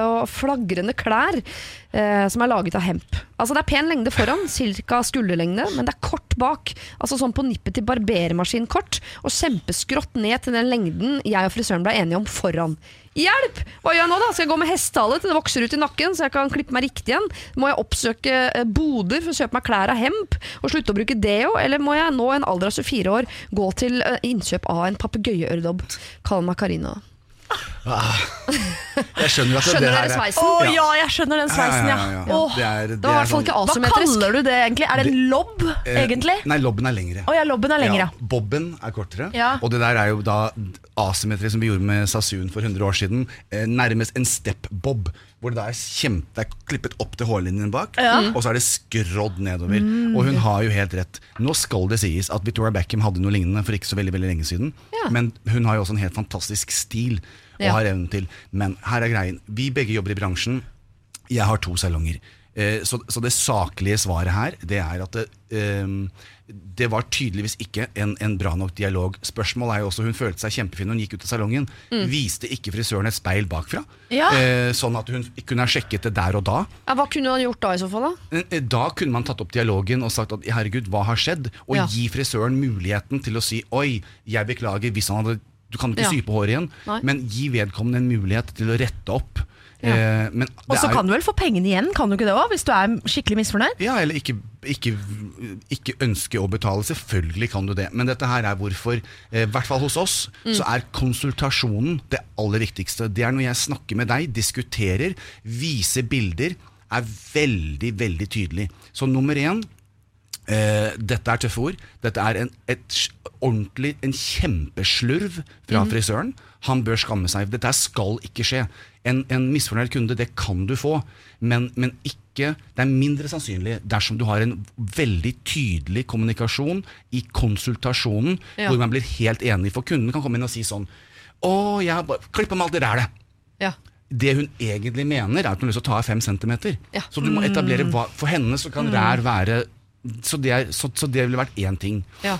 og flagrende klær eh, som er laget av hemp. Altså Det er pen lengde foran, ca. skulderlengde, men det er kort bak. Altså Sånn på nippet til barbermaskin-kort, og kjempeskrått ned til den lengden jeg og frisøren ble enige om foran. Hjelp! Hva gjør jeg nå, da? Skal jeg gå med hestehale til det vokser ut i nakken, så jeg kan klippe meg riktig igjen? Må jeg oppsøke eh, boder for å kjøpe meg klær av hemp, og slutte å bruke deo? Eller må jeg nå i en alder av 24 år gå til eh, innkjøp av en papegøyeørdobb? Kall meg Karina. Jeg skjønner at Skjønner det dere her er sveisen? Å Ja. ja, jeg skjønner den sveisen, ja. Ja, ja, ja. Åh, Det er, det Det var i er hvert fall ikke hva asymmetrisk. kaller du det egentlig? Er det en lobb, eh, egentlig? Nei, lobben er lengre. Å ja, lobben er lengre, ja. Bobben er kortere, Ja. og det der er jo da asymmetri som vi gjorde med Sasun for 100 år siden. Eh, nærmest en step-bob, hvor det er kjempe, det er klippet opp til hårlinjen bak, og så er det skrådd nedover. Mm. Og hun har jo helt rett. Nå skal det sies at Victoria Beckham hadde noe lignende for ikke så veldig, veldig lenge siden, Ja. men hun har jo også en helt fantastisk stil og Ja. har evnen til. Men her er greien. Vi begge jobber i bransjen. Jeg har to salonger. Eh, Så, så det saklige svaret her, det er at det, ehm, det var tydeligvis ikke en, en bra nok dialog. Spørsmålet er jo også, Hun følte seg kjempefin når hun gikk ut av salongen. Viste ikke frisøren et speil bakfra? Ja. Eh, sånn at hun kunne ha sjekket det der og da. Ja, hva kunne han gjort da, i så fall? da? Eh, Da kunne man tatt opp dialogen og sagt at herregud, hva har skjedd? Og Ja. gi frisøren muligheten til å si oi, jeg beklager hvis han hadde Du kan ikke sy på håret igjen, Nei. men gi vedkommende en mulighet til å rette opp. Ja. Eh, Og så kan du vel få pengene igjen, kan du ikke det òg? Hvis du er skikkelig misfornøyd? Ja, eller ikke, ikke, ikke ønske å betale. Selvfølgelig kan du det. Men dette her er hvorfor, eh, i hvert fall hos oss, så er konsultasjonen det aller viktigste. Det er når jeg snakker med deg, diskuterer, viser bilder, er veldig, veldig tydelig. Så nummer én Eh, dette er tøffe ord. Dette er en, et, ordentlig, en kjempeslurv fra frisøren. Han bør skamme seg. Dette skal ikke skje. En, en misfornøyd kunde, det kan du få, men, men ikke Det er mindre sannsynlig dersom du har en veldig tydelig kommunikasjon i konsultasjonen, Ja. hvor man blir helt enig. For kunden kan komme inn og si sånn Å, jeg har bare klippet meg alt det rælet. Ja. Det hun egentlig mener, er at hun har lyst til å ta av fem centimeter. Ja. Så du må etablere hva For henne så kan rær være så det, er, så, så det ville vært én ting. Ja.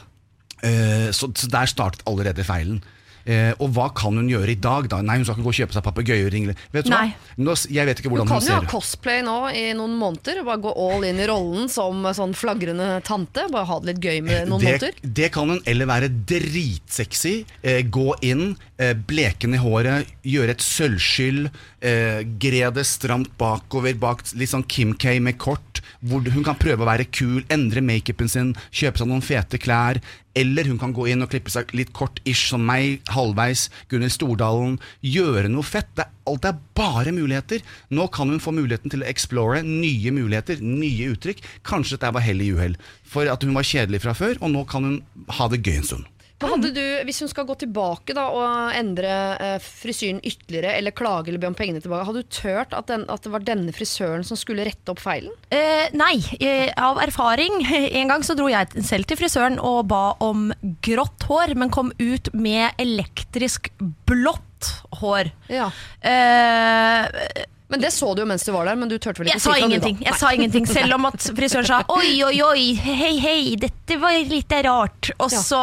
Uh, så, så der startet allerede feilen. Eh, og hva kan hun gjøre i dag, da? Nei, hun skal ikke gå og kjøpe seg papegøyer. ringle. Vet du hva? Nei. Nå, s- jeg vet ikke Du hvordan hun kan jo ha cosplay nå i noen måneder. og Bare gå all in i rollen som sånn flagrende tante. Bare ha det litt gøy med noen det, måneder. det kan hun, eller være dritsexy. Eh, gå inn, eh, bleken i håret, gjøre et sølvskyld, eh, gredet stramt bakover, bak litt sånn Kim K med kort. Hvor hun kan prøve å være kul, endre makeupen sin, kjøpe seg noen fete klær. Eller hun kan gå inn og klippe seg litt kort-ish som meg, halvveis. Gunhild Stordalen. Gjøre noe fett. Det alt er bare muligheter. Nå kan hun få muligheten til å explore nye muligheter, nye uttrykk. Kanskje dette var hell i uhell. For at hun var kjedelig fra før, og nå kan hun ha det gøy en stund. Hadde du, Hvis hun skal gå tilbake da og endre eh, frisyren ytterligere, eller klage eller be om pengene tilbake, hadde du tørt at, den, at det var denne frisøren som skulle rette opp feilen? Eh, nei, eh, av erfaring. En gang så dro jeg selv til frisøren og ba om grått hår, men kom ut med elektrisk blått hår. Ja. Eh, Men det så du jo mens du var der, men du turte vel ikke jeg å si det ingenting. Jeg sa ingenting, Selv om at frisøren sa oi, oi, oi, hei, hei, dette var litt rart. Og Ja. så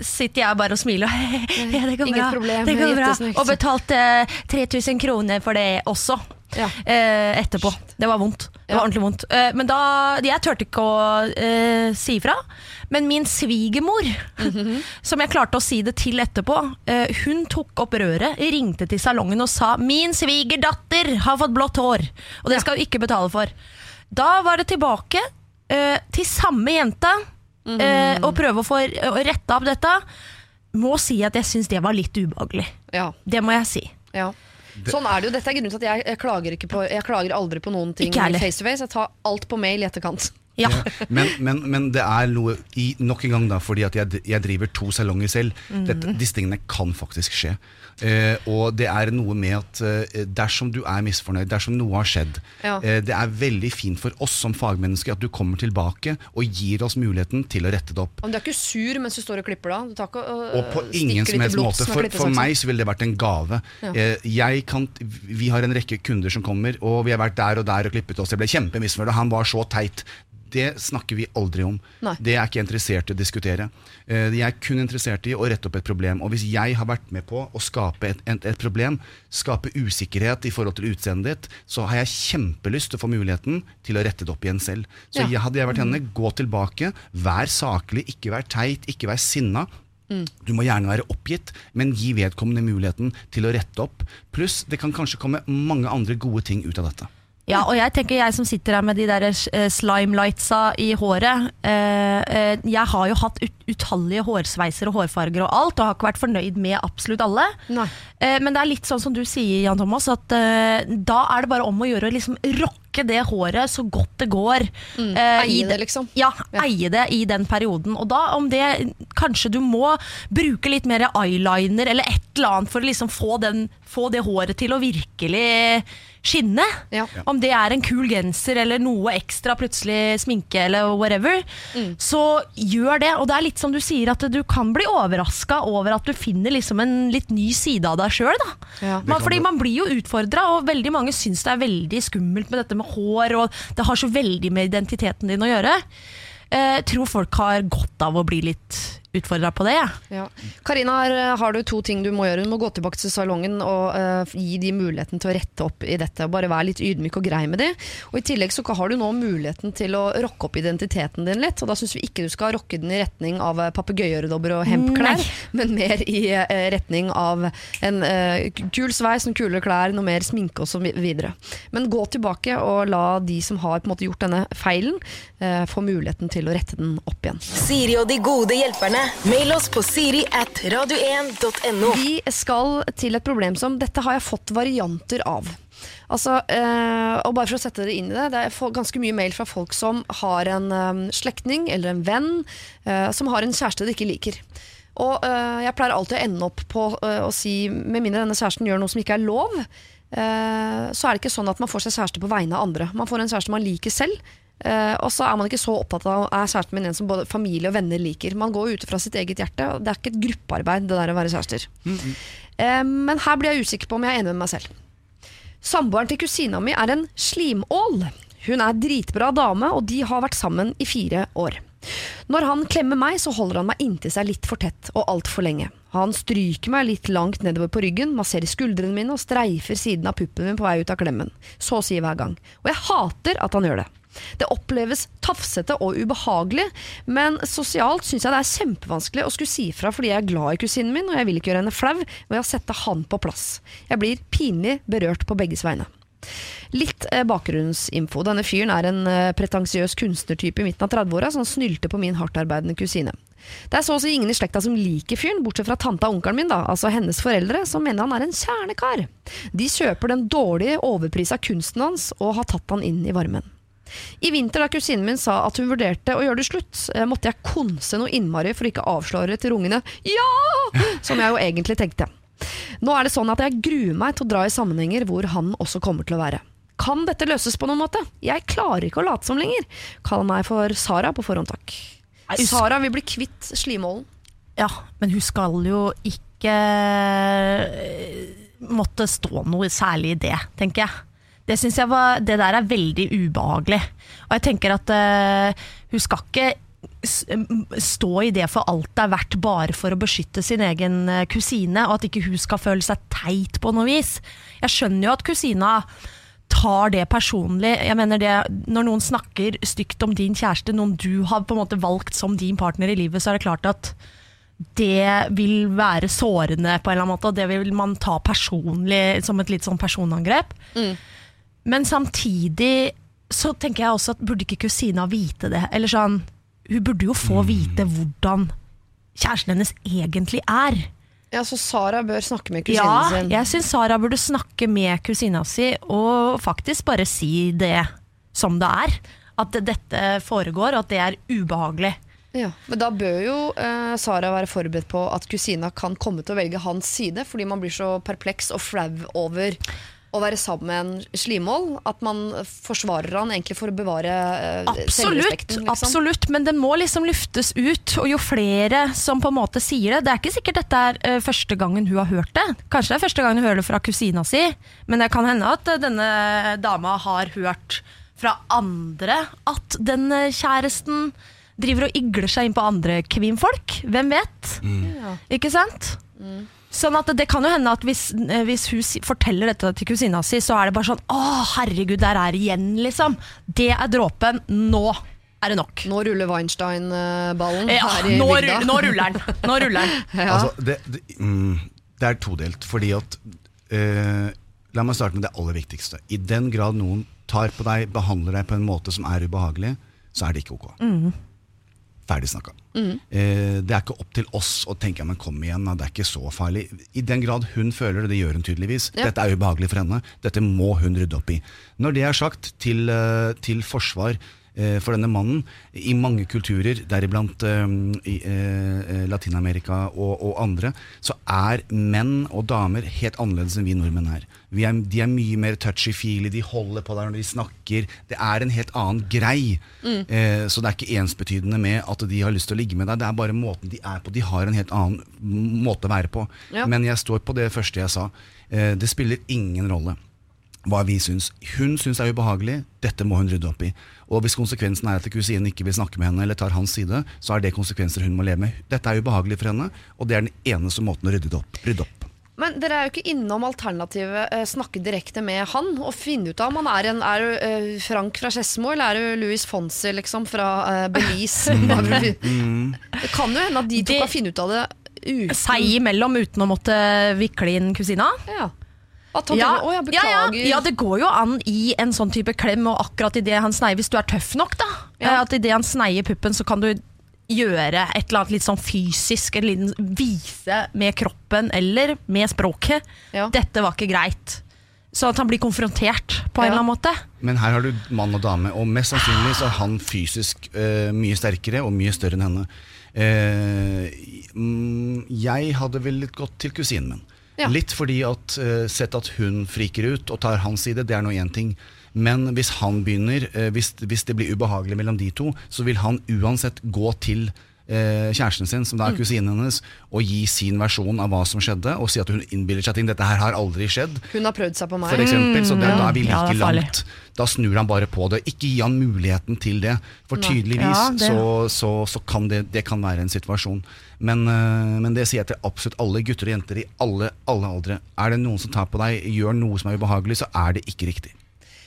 sitter jeg bare og smiler. Ja, det går Inget bra. problem, det går bra. Og betalte 3000 kroner for det også. Ja. Eh, etterpå. Det var vondt. Det var ordentlig vondt. Eh, men da Jeg turte ikke å eh, si ifra. Men min svigermor, Mhm. som jeg klarte å si det til etterpå, eh, hun tok opp røret, ringte til salongen og sa 'Min svigerdatter har fått blått hår', og det skal hun ikke betale for. Da var det tilbake eh, til samme jente Mhm. eh, og prøve å få retta opp dette. Må si at jeg syns det var litt ubehagelig. Ja, Det må jeg si. ja. Sånn er det jo. Dette er grunnen til at jeg, jeg, klager ikke på, jeg klager aldri på noen ting face to face. Jeg tar alt på mail i etterkant. Ja. Men, men, men det er noe i, nok en gang da, fordi at jeg, jeg driver to salonger selv. Dette, disse tingene kan faktisk skje. Eh, og det er noe med at eh, dersom du er misfornøyd, dersom noe har skjedd Ja. eh, Det er veldig fint for oss som fagmennesker at du kommer tilbake og gir oss muligheten til å rette det opp. Men du er ikke sur mens du står og klipper da? Ikke, øh, Og på ingen som helst måte. For, for meg så ville det vært en gave. Ja. Eh, jeg kan, vi har en rekke kunder som kommer, og vi har vært der og der og klippet oss. Jeg ble kjempemisfornøyd, og han var så teit. Det snakker vi aldri om. Nei. Det er jeg ikke interessert i å diskutere. Eh, Jeg er kun interessert i å rette opp et problem. Og hvis jeg har vært med på å skape et, et, et problem, skape usikkerhet i forhold til utseendet ditt, så har jeg kjempelyst til å få muligheten til å rette det opp igjen selv. Så Ja. jeg, hadde jeg vært henne, gå tilbake, vær saklig, ikke vær teit, ikke vær sinna. Du må gjerne være oppgitt, men gi vedkommende muligheten til å rette opp. Pluss, det kan kanskje komme mange andre gode ting ut av dette. Ja, og jeg tenker jeg som sitter her med de der eh, slime lightsa i håret eh, eh, Jeg har jo hatt ut utallige hårsveiser og hårfarger og alt, og har ikke vært fornøyd med absolutt alle. Eh, men det er litt sånn som du sier, Jan Thomas, at eh, da er det bare om å gjøre å liksom rocke det håret så godt det går. eh, Eie det, liksom. Ja, Ja. eie det i den perioden. Og da om det Kanskje du må bruke litt mer eyeliner eller et eller annet for å liksom få, den, få det håret til å virkelig skinne. Ja. Om det er en kul genser eller noe ekstra, plutselig sminke eller whatever, Mm. så gjør det. Og det er litt som du sier, at du kan bli overraska over at du finner liksom en litt ny side av deg sjøl. Ja. Fordi man blir jo utfordra, og veldig mange syns det er veldig skummelt med dette med hår, og det har så veldig med identiteten din å gjøre. Eh, tror folk har godt av å bli litt utfordra på det. Ja. Karina, her har du to ting du må gjøre. Du må gå tilbake til salongen og uh, gi de muligheten til å rette opp i dette. og Bare være litt ydmyk og grei med de. Og I tillegg så har du nå muligheten til å rocke opp identiteten din litt. Og da syns vi ikke du skal rocke den i retning av eh, papegøyeøredobber og hempklær, men mer i uh, retning av en uh, kul sveis, noen kulere klær, noe mer sminke osv. Men gå tilbake og la de som har på en måte gjort denne feilen, eh, få muligheten til å rette den opp igjen. Siri og de gode hjelperne. Mail oss på siri at radio1.no. Vi skal til et problem som dette har jeg fått varianter av. Altså, øh, og bare for å sette det inn i det, det er ganske mye mail fra folk som har en øh, slektning eller en venn øh, som har en kjæreste de ikke liker. Og jeg pleier alltid å ende opp på å si, med mindre denne kjæresten gjør noe som ikke er lov, så er det ikke sånn at man får seg kjæreste på vegne av andre. Man får en kjæreste man liker selv. Eh, og så er man ikke så opptatt av er kjæresten min en som både familie og venner liker. Man går ut fra sitt eget hjerte. Det er ikke et gruppearbeid, det der å være kjærester. Eh, men her blir jeg usikker på om jeg er enig med meg selv. Samboeren til kusina mi er en slimål. Hun er dritbra dame, og de har vært sammen i fire år. Når han klemmer meg, så holder han meg inntil seg litt for tett og altfor lenge. Han stryker meg litt langt nedover på ryggen, masserer skuldrene mine og streifer siden av puppen min på vei ut av klemmen. Så å si hver gang. Og jeg hater at han gjør det. Det oppleves tafsete og ubehagelig, men sosialt syns jeg det er kjempevanskelig å skulle si fra fordi jeg er glad i kusinen min, og jeg vil ikke gjøre henne flau ved å sette han på plass. Jeg blir pinlig berørt på begges vegne. Litt eh, bakgrunnsinfo. Denne fyren er en eh, pretensiøs kunstnertype i midten av 30-åra som snylte på min hardtarbeidende kusine. Det er så å si ingen i slekta som liker fyren, bortsett fra tanta og onkelen min, da, altså hennes foreldre, som mener han er en kjernekar. De kjøper den dårlige, overprisa kunsten hans og har tatt han inn i varmen. I vinter da kusinen min sa at hun vurderte å gjøre det slutt, eh, måtte jeg konse noe innmari for å ikke avsløre til rungene 'ja!' som jeg jo egentlig tenkte. Nå er det sånn at jeg gruer meg til å dra i sammenhenger hvor han også kommer til å være. Kan dette løses på noen måte? Jeg klarer ikke å late som lenger. Kall meg for Sara på forhånd, takk. Sara vil bli kvitt slimålen. Ja, men hun skal jo ikke eh, måtte stå noe særlig i det, tenker jeg. Det synes jeg var, det der er veldig ubehagelig. Og jeg tenker at uh, hun skal ikke stå i det for alt det er verdt bare for å beskytte sin egen eh, kusine, og at ikke hun skal føle seg teit på noe vis. Jeg skjønner jo at kusina tar det personlig. Jeg mener det, Når noen snakker stygt om din kjæreste, noen du har på en måte valgt som din partner i livet, så er det klart at det vil være sårende på en eller annen måte, og det vil man ta personlig som et litt sånn personangrep. Men samtidig så tenker jeg også at burde ikke kusina vite det? Eller sånn, hun burde jo få vite hvordan kjæresten hennes egentlig er. Ja, Så Sara bør snakke med kusina Ja, sin. jeg syns Sara burde snakke med kusina si og faktisk bare si det som det er. At dette foregår, og at det er ubehagelig. Ja, men da bør jo eh, Sara være forberedt på at kusina kan komme til å velge hans side, fordi man blir så perpleks og flau over å være sammen med en slimål, at man forsvarer han egentlig for å bevare Absolutt, selvrespekten. Liksom. absolutt, men den må liksom luftes ut. Og jo flere som på en måte sier det Det er ikke sikkert dette er eh, første gangen hun har hørt det. Kanskje det er første gangen hun hører det fra kusina si, men det kan hende at eh, denne dama har hørt fra andre at den kjæresten driver og igler seg inn på andre kvinnfolk. Hvem vet? Ikke sant? Sånn at Det kan jo hende at hvis, eh, hvis hun si- forteller dette til kusina si, så er det bare sånn Å, herregud, der er det igjen, liksom. Det er dråpen. Nå er det nok. Nå ruller Weinstein-ballen Ja, her i nå, bygda. rull- nå ruller den. Nå ruller den. Ja. Altså, det, det, mm, det er todelt, fordi at eh, La meg starte med det aller viktigste. I den grad noen tar på deg, behandler deg på en måte som er ubehagelig, så er det ikke ok. Ferdig snakka. Eh, det er ikke opp til oss å tenke men kom igjen, det er ikke så farlig. I den grad hun føler det, det gjør hun tydeligvis. Ja. Dette er ubehagelig for henne. Dette må hun rydde opp i. Når det er sagt, til, eh, til forsvar for denne mannen, i mange kulturer, deriblant eh, i eh, eh, Latin-Amerika og, og andre, så er menn og damer helt annerledes enn vi nordmenn er. Vi er de er mye mer touchy-feely, de holder på deg når de snakker. Det er en helt annen grei. Eh, så det er ikke ensbetydende med at de har lyst til å ligge med deg, det er bare måten de er på. De har en helt annen måte å være på. Ja. Men jeg står på det første jeg sa. Eh, det spiller ingen rolle hva vi syns. Hun syns det er ubehagelig, dette må hun rydde opp i. Og hvis konsekvensen er at kusinen ikke vil snakke med henne eller tar hans side, så er det konsekvenser hun må leve med. Dette er ubehagelig for henne, og det er den eneste måten å rydde det opp. Rydde opp. Men dere er jo ikke innom alternativet eh, snakke direkte med han og finne ut av om han er en Er eh, Frank fra Skedsmo, eller er du Louis Fonsi liksom fra eh, Belize? Mm. Det kan jo hende at de to Det- kan finne ut av det uten Seg imellom uten å måtte vikle inn kusina. Ja. At han Ja, tenker, å, ja, beklager. ja. ja, det går jo an i en sånn type klem, og akkurat idet han sneier, hvis du er tøff nok, da. Ja. eh, At idet han sneier puppen, så kan du gjøre et eller annet litt sånn fysisk, en liten vise med kroppen eller med språket. Ja. Dette var ikke greit. Så at han blir konfrontert på en eller annen måte. Men her har du mann og dame, og mest sannsynlig så er han fysisk uh, mye sterkere og mye større enn henne. Uh, mm, jeg hadde vel gått til kusinen min. Ja. Litt fordi at eh, sett at hun friker ut og tar hans side, det er nå én ting. Men hvis han begynner, eh, hvis, hvis det blir ubehagelig mellom de to, så vil han uansett gå til eh, kjæresten sin, som da er kusinen hennes, og gi sin versjon av hva som skjedde, og si at hun innbiller seg ting. Dette her har aldri skjedd. Hun har prøvd seg på meg. For eksempel, så det, da er vi like ja, er langt. Da snur han bare på det. Ikke gi han muligheten til det. For tydeligvis Ja, det- så, så, så kan det, det kan være en situasjon. Men, øh, men det sier jeg til absolutt alle gutter og jenter i alle, alle aldre. Er det noen som tar på deg, gjør noe som er ubehagelig, så er det ikke riktig.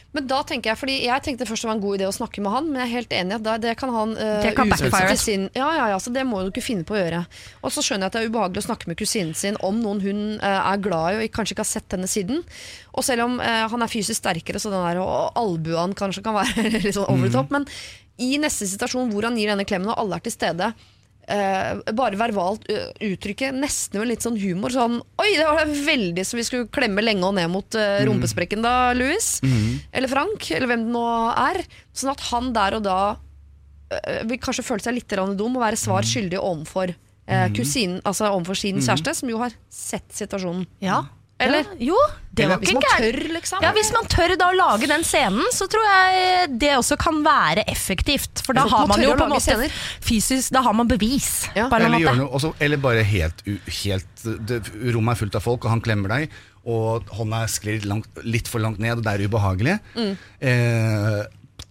Men da tenker jeg, fordi jeg tenkte først det var en god idé å snakke med han, men jeg er helt enig at da- det kan han uh, Det kan sin Ja, ja, ja, så det må du ikke finne på å gjøre. Og så skjønner jeg at det er ubehagelig å snakke med kusinen sin om noen hun uh, er glad i og kanskje ikke har sett henne siden. Og selv om uh, han er fysisk sterkere, så den der og albuene kanskje kan være litt sånn over the top, men i neste situasjon hvor han gir denne klemmen og alle er til stede, eh, bare verbalt uh, uttrykke nesten med litt sånn humor. Sånn Oi, det var veldig som vi skulle klemme lenge og ned mot uh, rumpesprekken da, Louis. Eller Frank, eller hvem det nå er. Sånn at han der og da uh, vil kanskje føle seg litt dum og være svar skyldig overfor uh, kusinen, altså overfor sin kjæreste, som jo har sett situasjonen. Ja. Eller? Ja. Jo, det var ikke gærent. tør, liksom. Ja, Hvis man tør da å lage den scenen, så tror jeg det også kan være effektivt. For da har man jo på en måte scener. fysisk Da har man bevis. Ja. På en Eller, måte. gjør noe, også, eller bare helt, helt det, Rommet er fullt av folk, og han klemmer deg, og hånda sklir langt, litt for langt ned, og det er ubehagelig. Eh,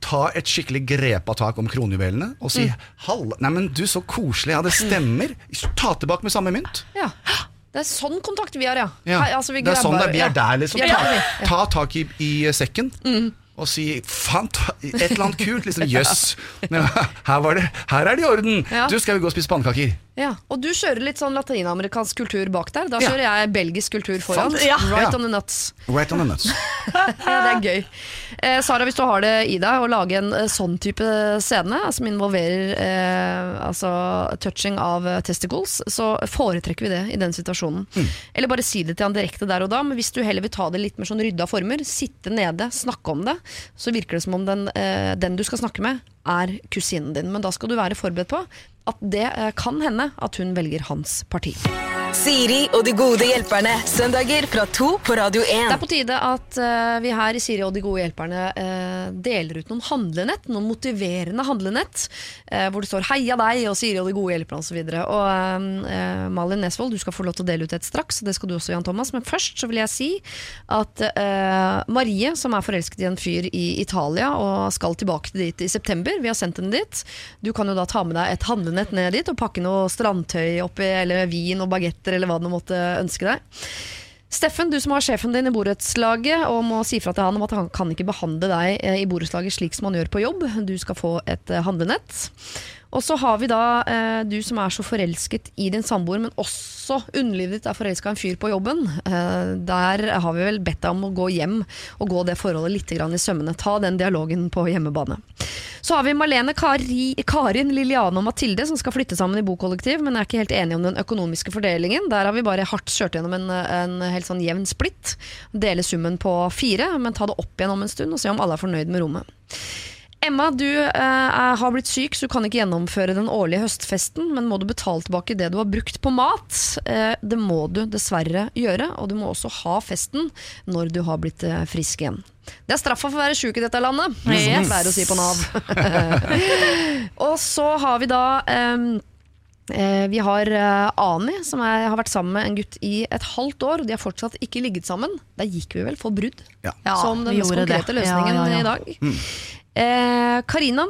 ta et skikkelig grepa tak om kronjuvelene og si 'Hall, nei, men du, så koselig', ja, det stemmer. Ta tilbake med samme mynt. Ja. Det er sånn kontakt vi har, ja. Ja. Her, altså, vi det er sånn er. Vi er der, liksom. Er Ta, der, ta tak i, i sekken. Og si faen, et eller annet kult. Liksom, Jøss. Yes. Her, her er det i orden. Ja. Du, skal vi gå og spise pannekaker? Ja, og du kjører litt sånn latinamerikansk kultur bak der. Da Ja. kjører jeg belgisk kultur foran. Sant. Ja. Right on the nuts. Right on the nuts. Ja, det er gøy. Eh, Sara, hvis du har det i deg å lage en eh, sånn type scene som involverer eh, altså touching av eh, testicles, så foretrekker vi det i den situasjonen. Eller bare si det til han direkte der og da, men hvis du heller vil ta det litt mer sånn rydda former, sitte nede, snakke om det, så virker det som om den, eh, den du skal snakke med, er kusinen din. Men da skal du være forberedt på at det eh, kan hende at hun velger hans parti. Siri og de gode hjelperne. Søndager fra to på Radio 1. Det er på tide at uh, vi her i Siri og de gode hjelperne uh, deler ut noen handlenett, noen motiverende handlenett, Uh, hvor det står 'Heia deg' og 'Siri og de gode hjelperne' osv. Og, og Malin Nesvold, du skal få lov til å dele ut et straks, det skal du også, Jan Thomas. Men først så vil jeg si at Marie, som er forelsket i en fyr i Italia og skal tilbake til dit i september, vi har sendt henne dit. Du kan jo da ta med deg et handlenett ned dit og pakke noe strandtøy oppi, eller vin og bagetter, eller hva du måtte ønske deg. Steffen, du som har sjefen din i borettslaget og må si fra til han om at han kan ikke behandle deg eh, i borettslaget slik som han gjør på jobb. Du skal få et eh, handlenett. Og så har vi da eh, du som er så forelsket i din samboer, men også underlivet ditt er forelska i en fyr på jobben. Eh, der har vi vel bedt deg om å gå hjem og gå det forholdet litt i sømmene. Ta den dialogen på hjemmebane. Så har vi Marlene, Kari, Karin, Liliane og Mathilde som skal flytte sammen i bokollektiv, men er ikke helt enige om den økonomiske fordelingen. Der har vi bare hardt kjørt gjennom en, en helt sånn jevn splitt. Dele summen på fire, men ta det opp igjen om en stund og se om alle er fornøyd med rommet. Emma, du eh, har blitt syk, så du kan ikke gjennomføre den årlige høstfesten, men må du betale tilbake det du har brukt på mat? Eh, det må du dessverre gjøre, og du må også ha festen når du har blitt eh, frisk igjen. Det er straffa for å være sjuk i dette landet, som Yes. man pleier å si på Nav. og så har vi da ehm, eh, vi har eh, Ani, som er, har vært sammen med en gutt i et halvt år. og De har fortsatt ikke ligget sammen. Der gikk vi vel for brudd, Ja. Som den mest konkrete løsningen Ja, ja, ja. i dag. Eh, Karina,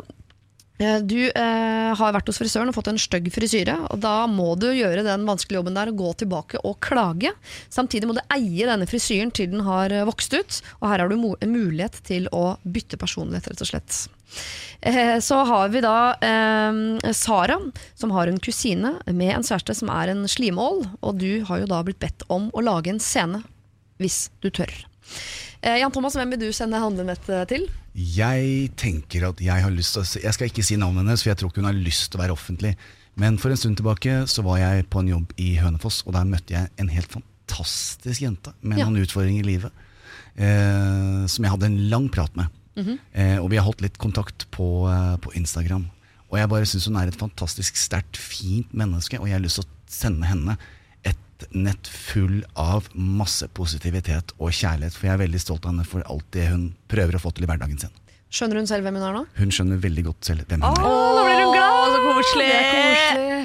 eh, du eh, har vært hos frisøren og fått en stygg frisyre. og Da må du gjøre den vanskelige jobben der og gå tilbake og klage. Samtidig må du eie denne frisyren til den har eh, vokst ut. Og her har du en mulighet til å bytte personlighet, rett og slett. Eh, Så har vi da eh, Sara, som har en kusine med en kjæreste som er en slimål. Og du har jo da blitt bedt om å lage en scene, hvis du tør. Eh, Jan Thomas, hvem vil du sende handlenettet til? Jeg tenker at jeg har lyst til å se Jeg skal ikke si navnet hennes, for jeg tror ikke hun har lyst til å være offentlig. Men for en stund tilbake så var jeg på en jobb i Hønefoss, og der møtte jeg en helt fantastisk jente med Ja. noen utfordringer i livet. Eh, som jeg hadde en lang prat med. eh, og vi har holdt litt kontakt på, eh, på Instagram. Og jeg bare syns hun er et fantastisk sterkt, fint menneske, og jeg har lyst til å sende henne et nett full av masse positivitet og kjærlighet. For jeg er veldig stolt av henne for alt det hun prøver å få til i hverdagen sin. Skjønner hun selv hvem hun er nå? Hun skjønner veldig godt selv hvem hun Åh, er. nå blir hun glad! så koselig! Koselig.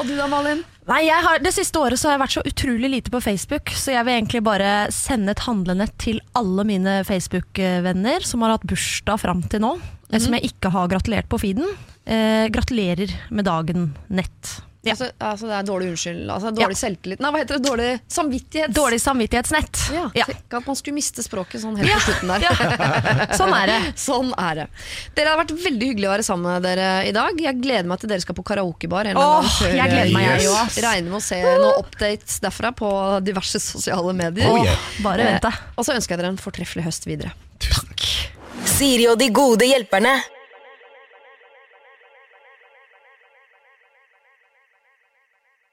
Og du da, Malin? Nei, jeg har, Det siste året så har jeg vært så utrolig lite på Facebook, så jeg vil egentlig bare sende et handlenett til alle mine Facebook-venner som har hatt bursdag fram til nå, mm. som jeg ikke har gratulert på feeden. Eh, gratulerer med dagen, nett. Ja. Altså, altså, det er dårlig unnskyld. Altså, dårlig selvtillit. Nei, hva heter det? Dårlig samvittighet. Dårlig samvittighetsnett. Ja, Ja. Tenk at man skulle miste språket sånn helt på slutten der. Sånn er det. Sånn er det. Dere har vært veldig hyggelig å være sammen med dere i dag. Jeg gleder meg til dere skal på karaokebar. Åh, før jeg gleder meg, jeg òg. Regner med å se noen updates derfra på diverse sosiale medier. Oh, yeah. Bare vent, da. Og så ønsker jeg dere en fortreffelig høst videre. Takk Siri og de gode hjelperne.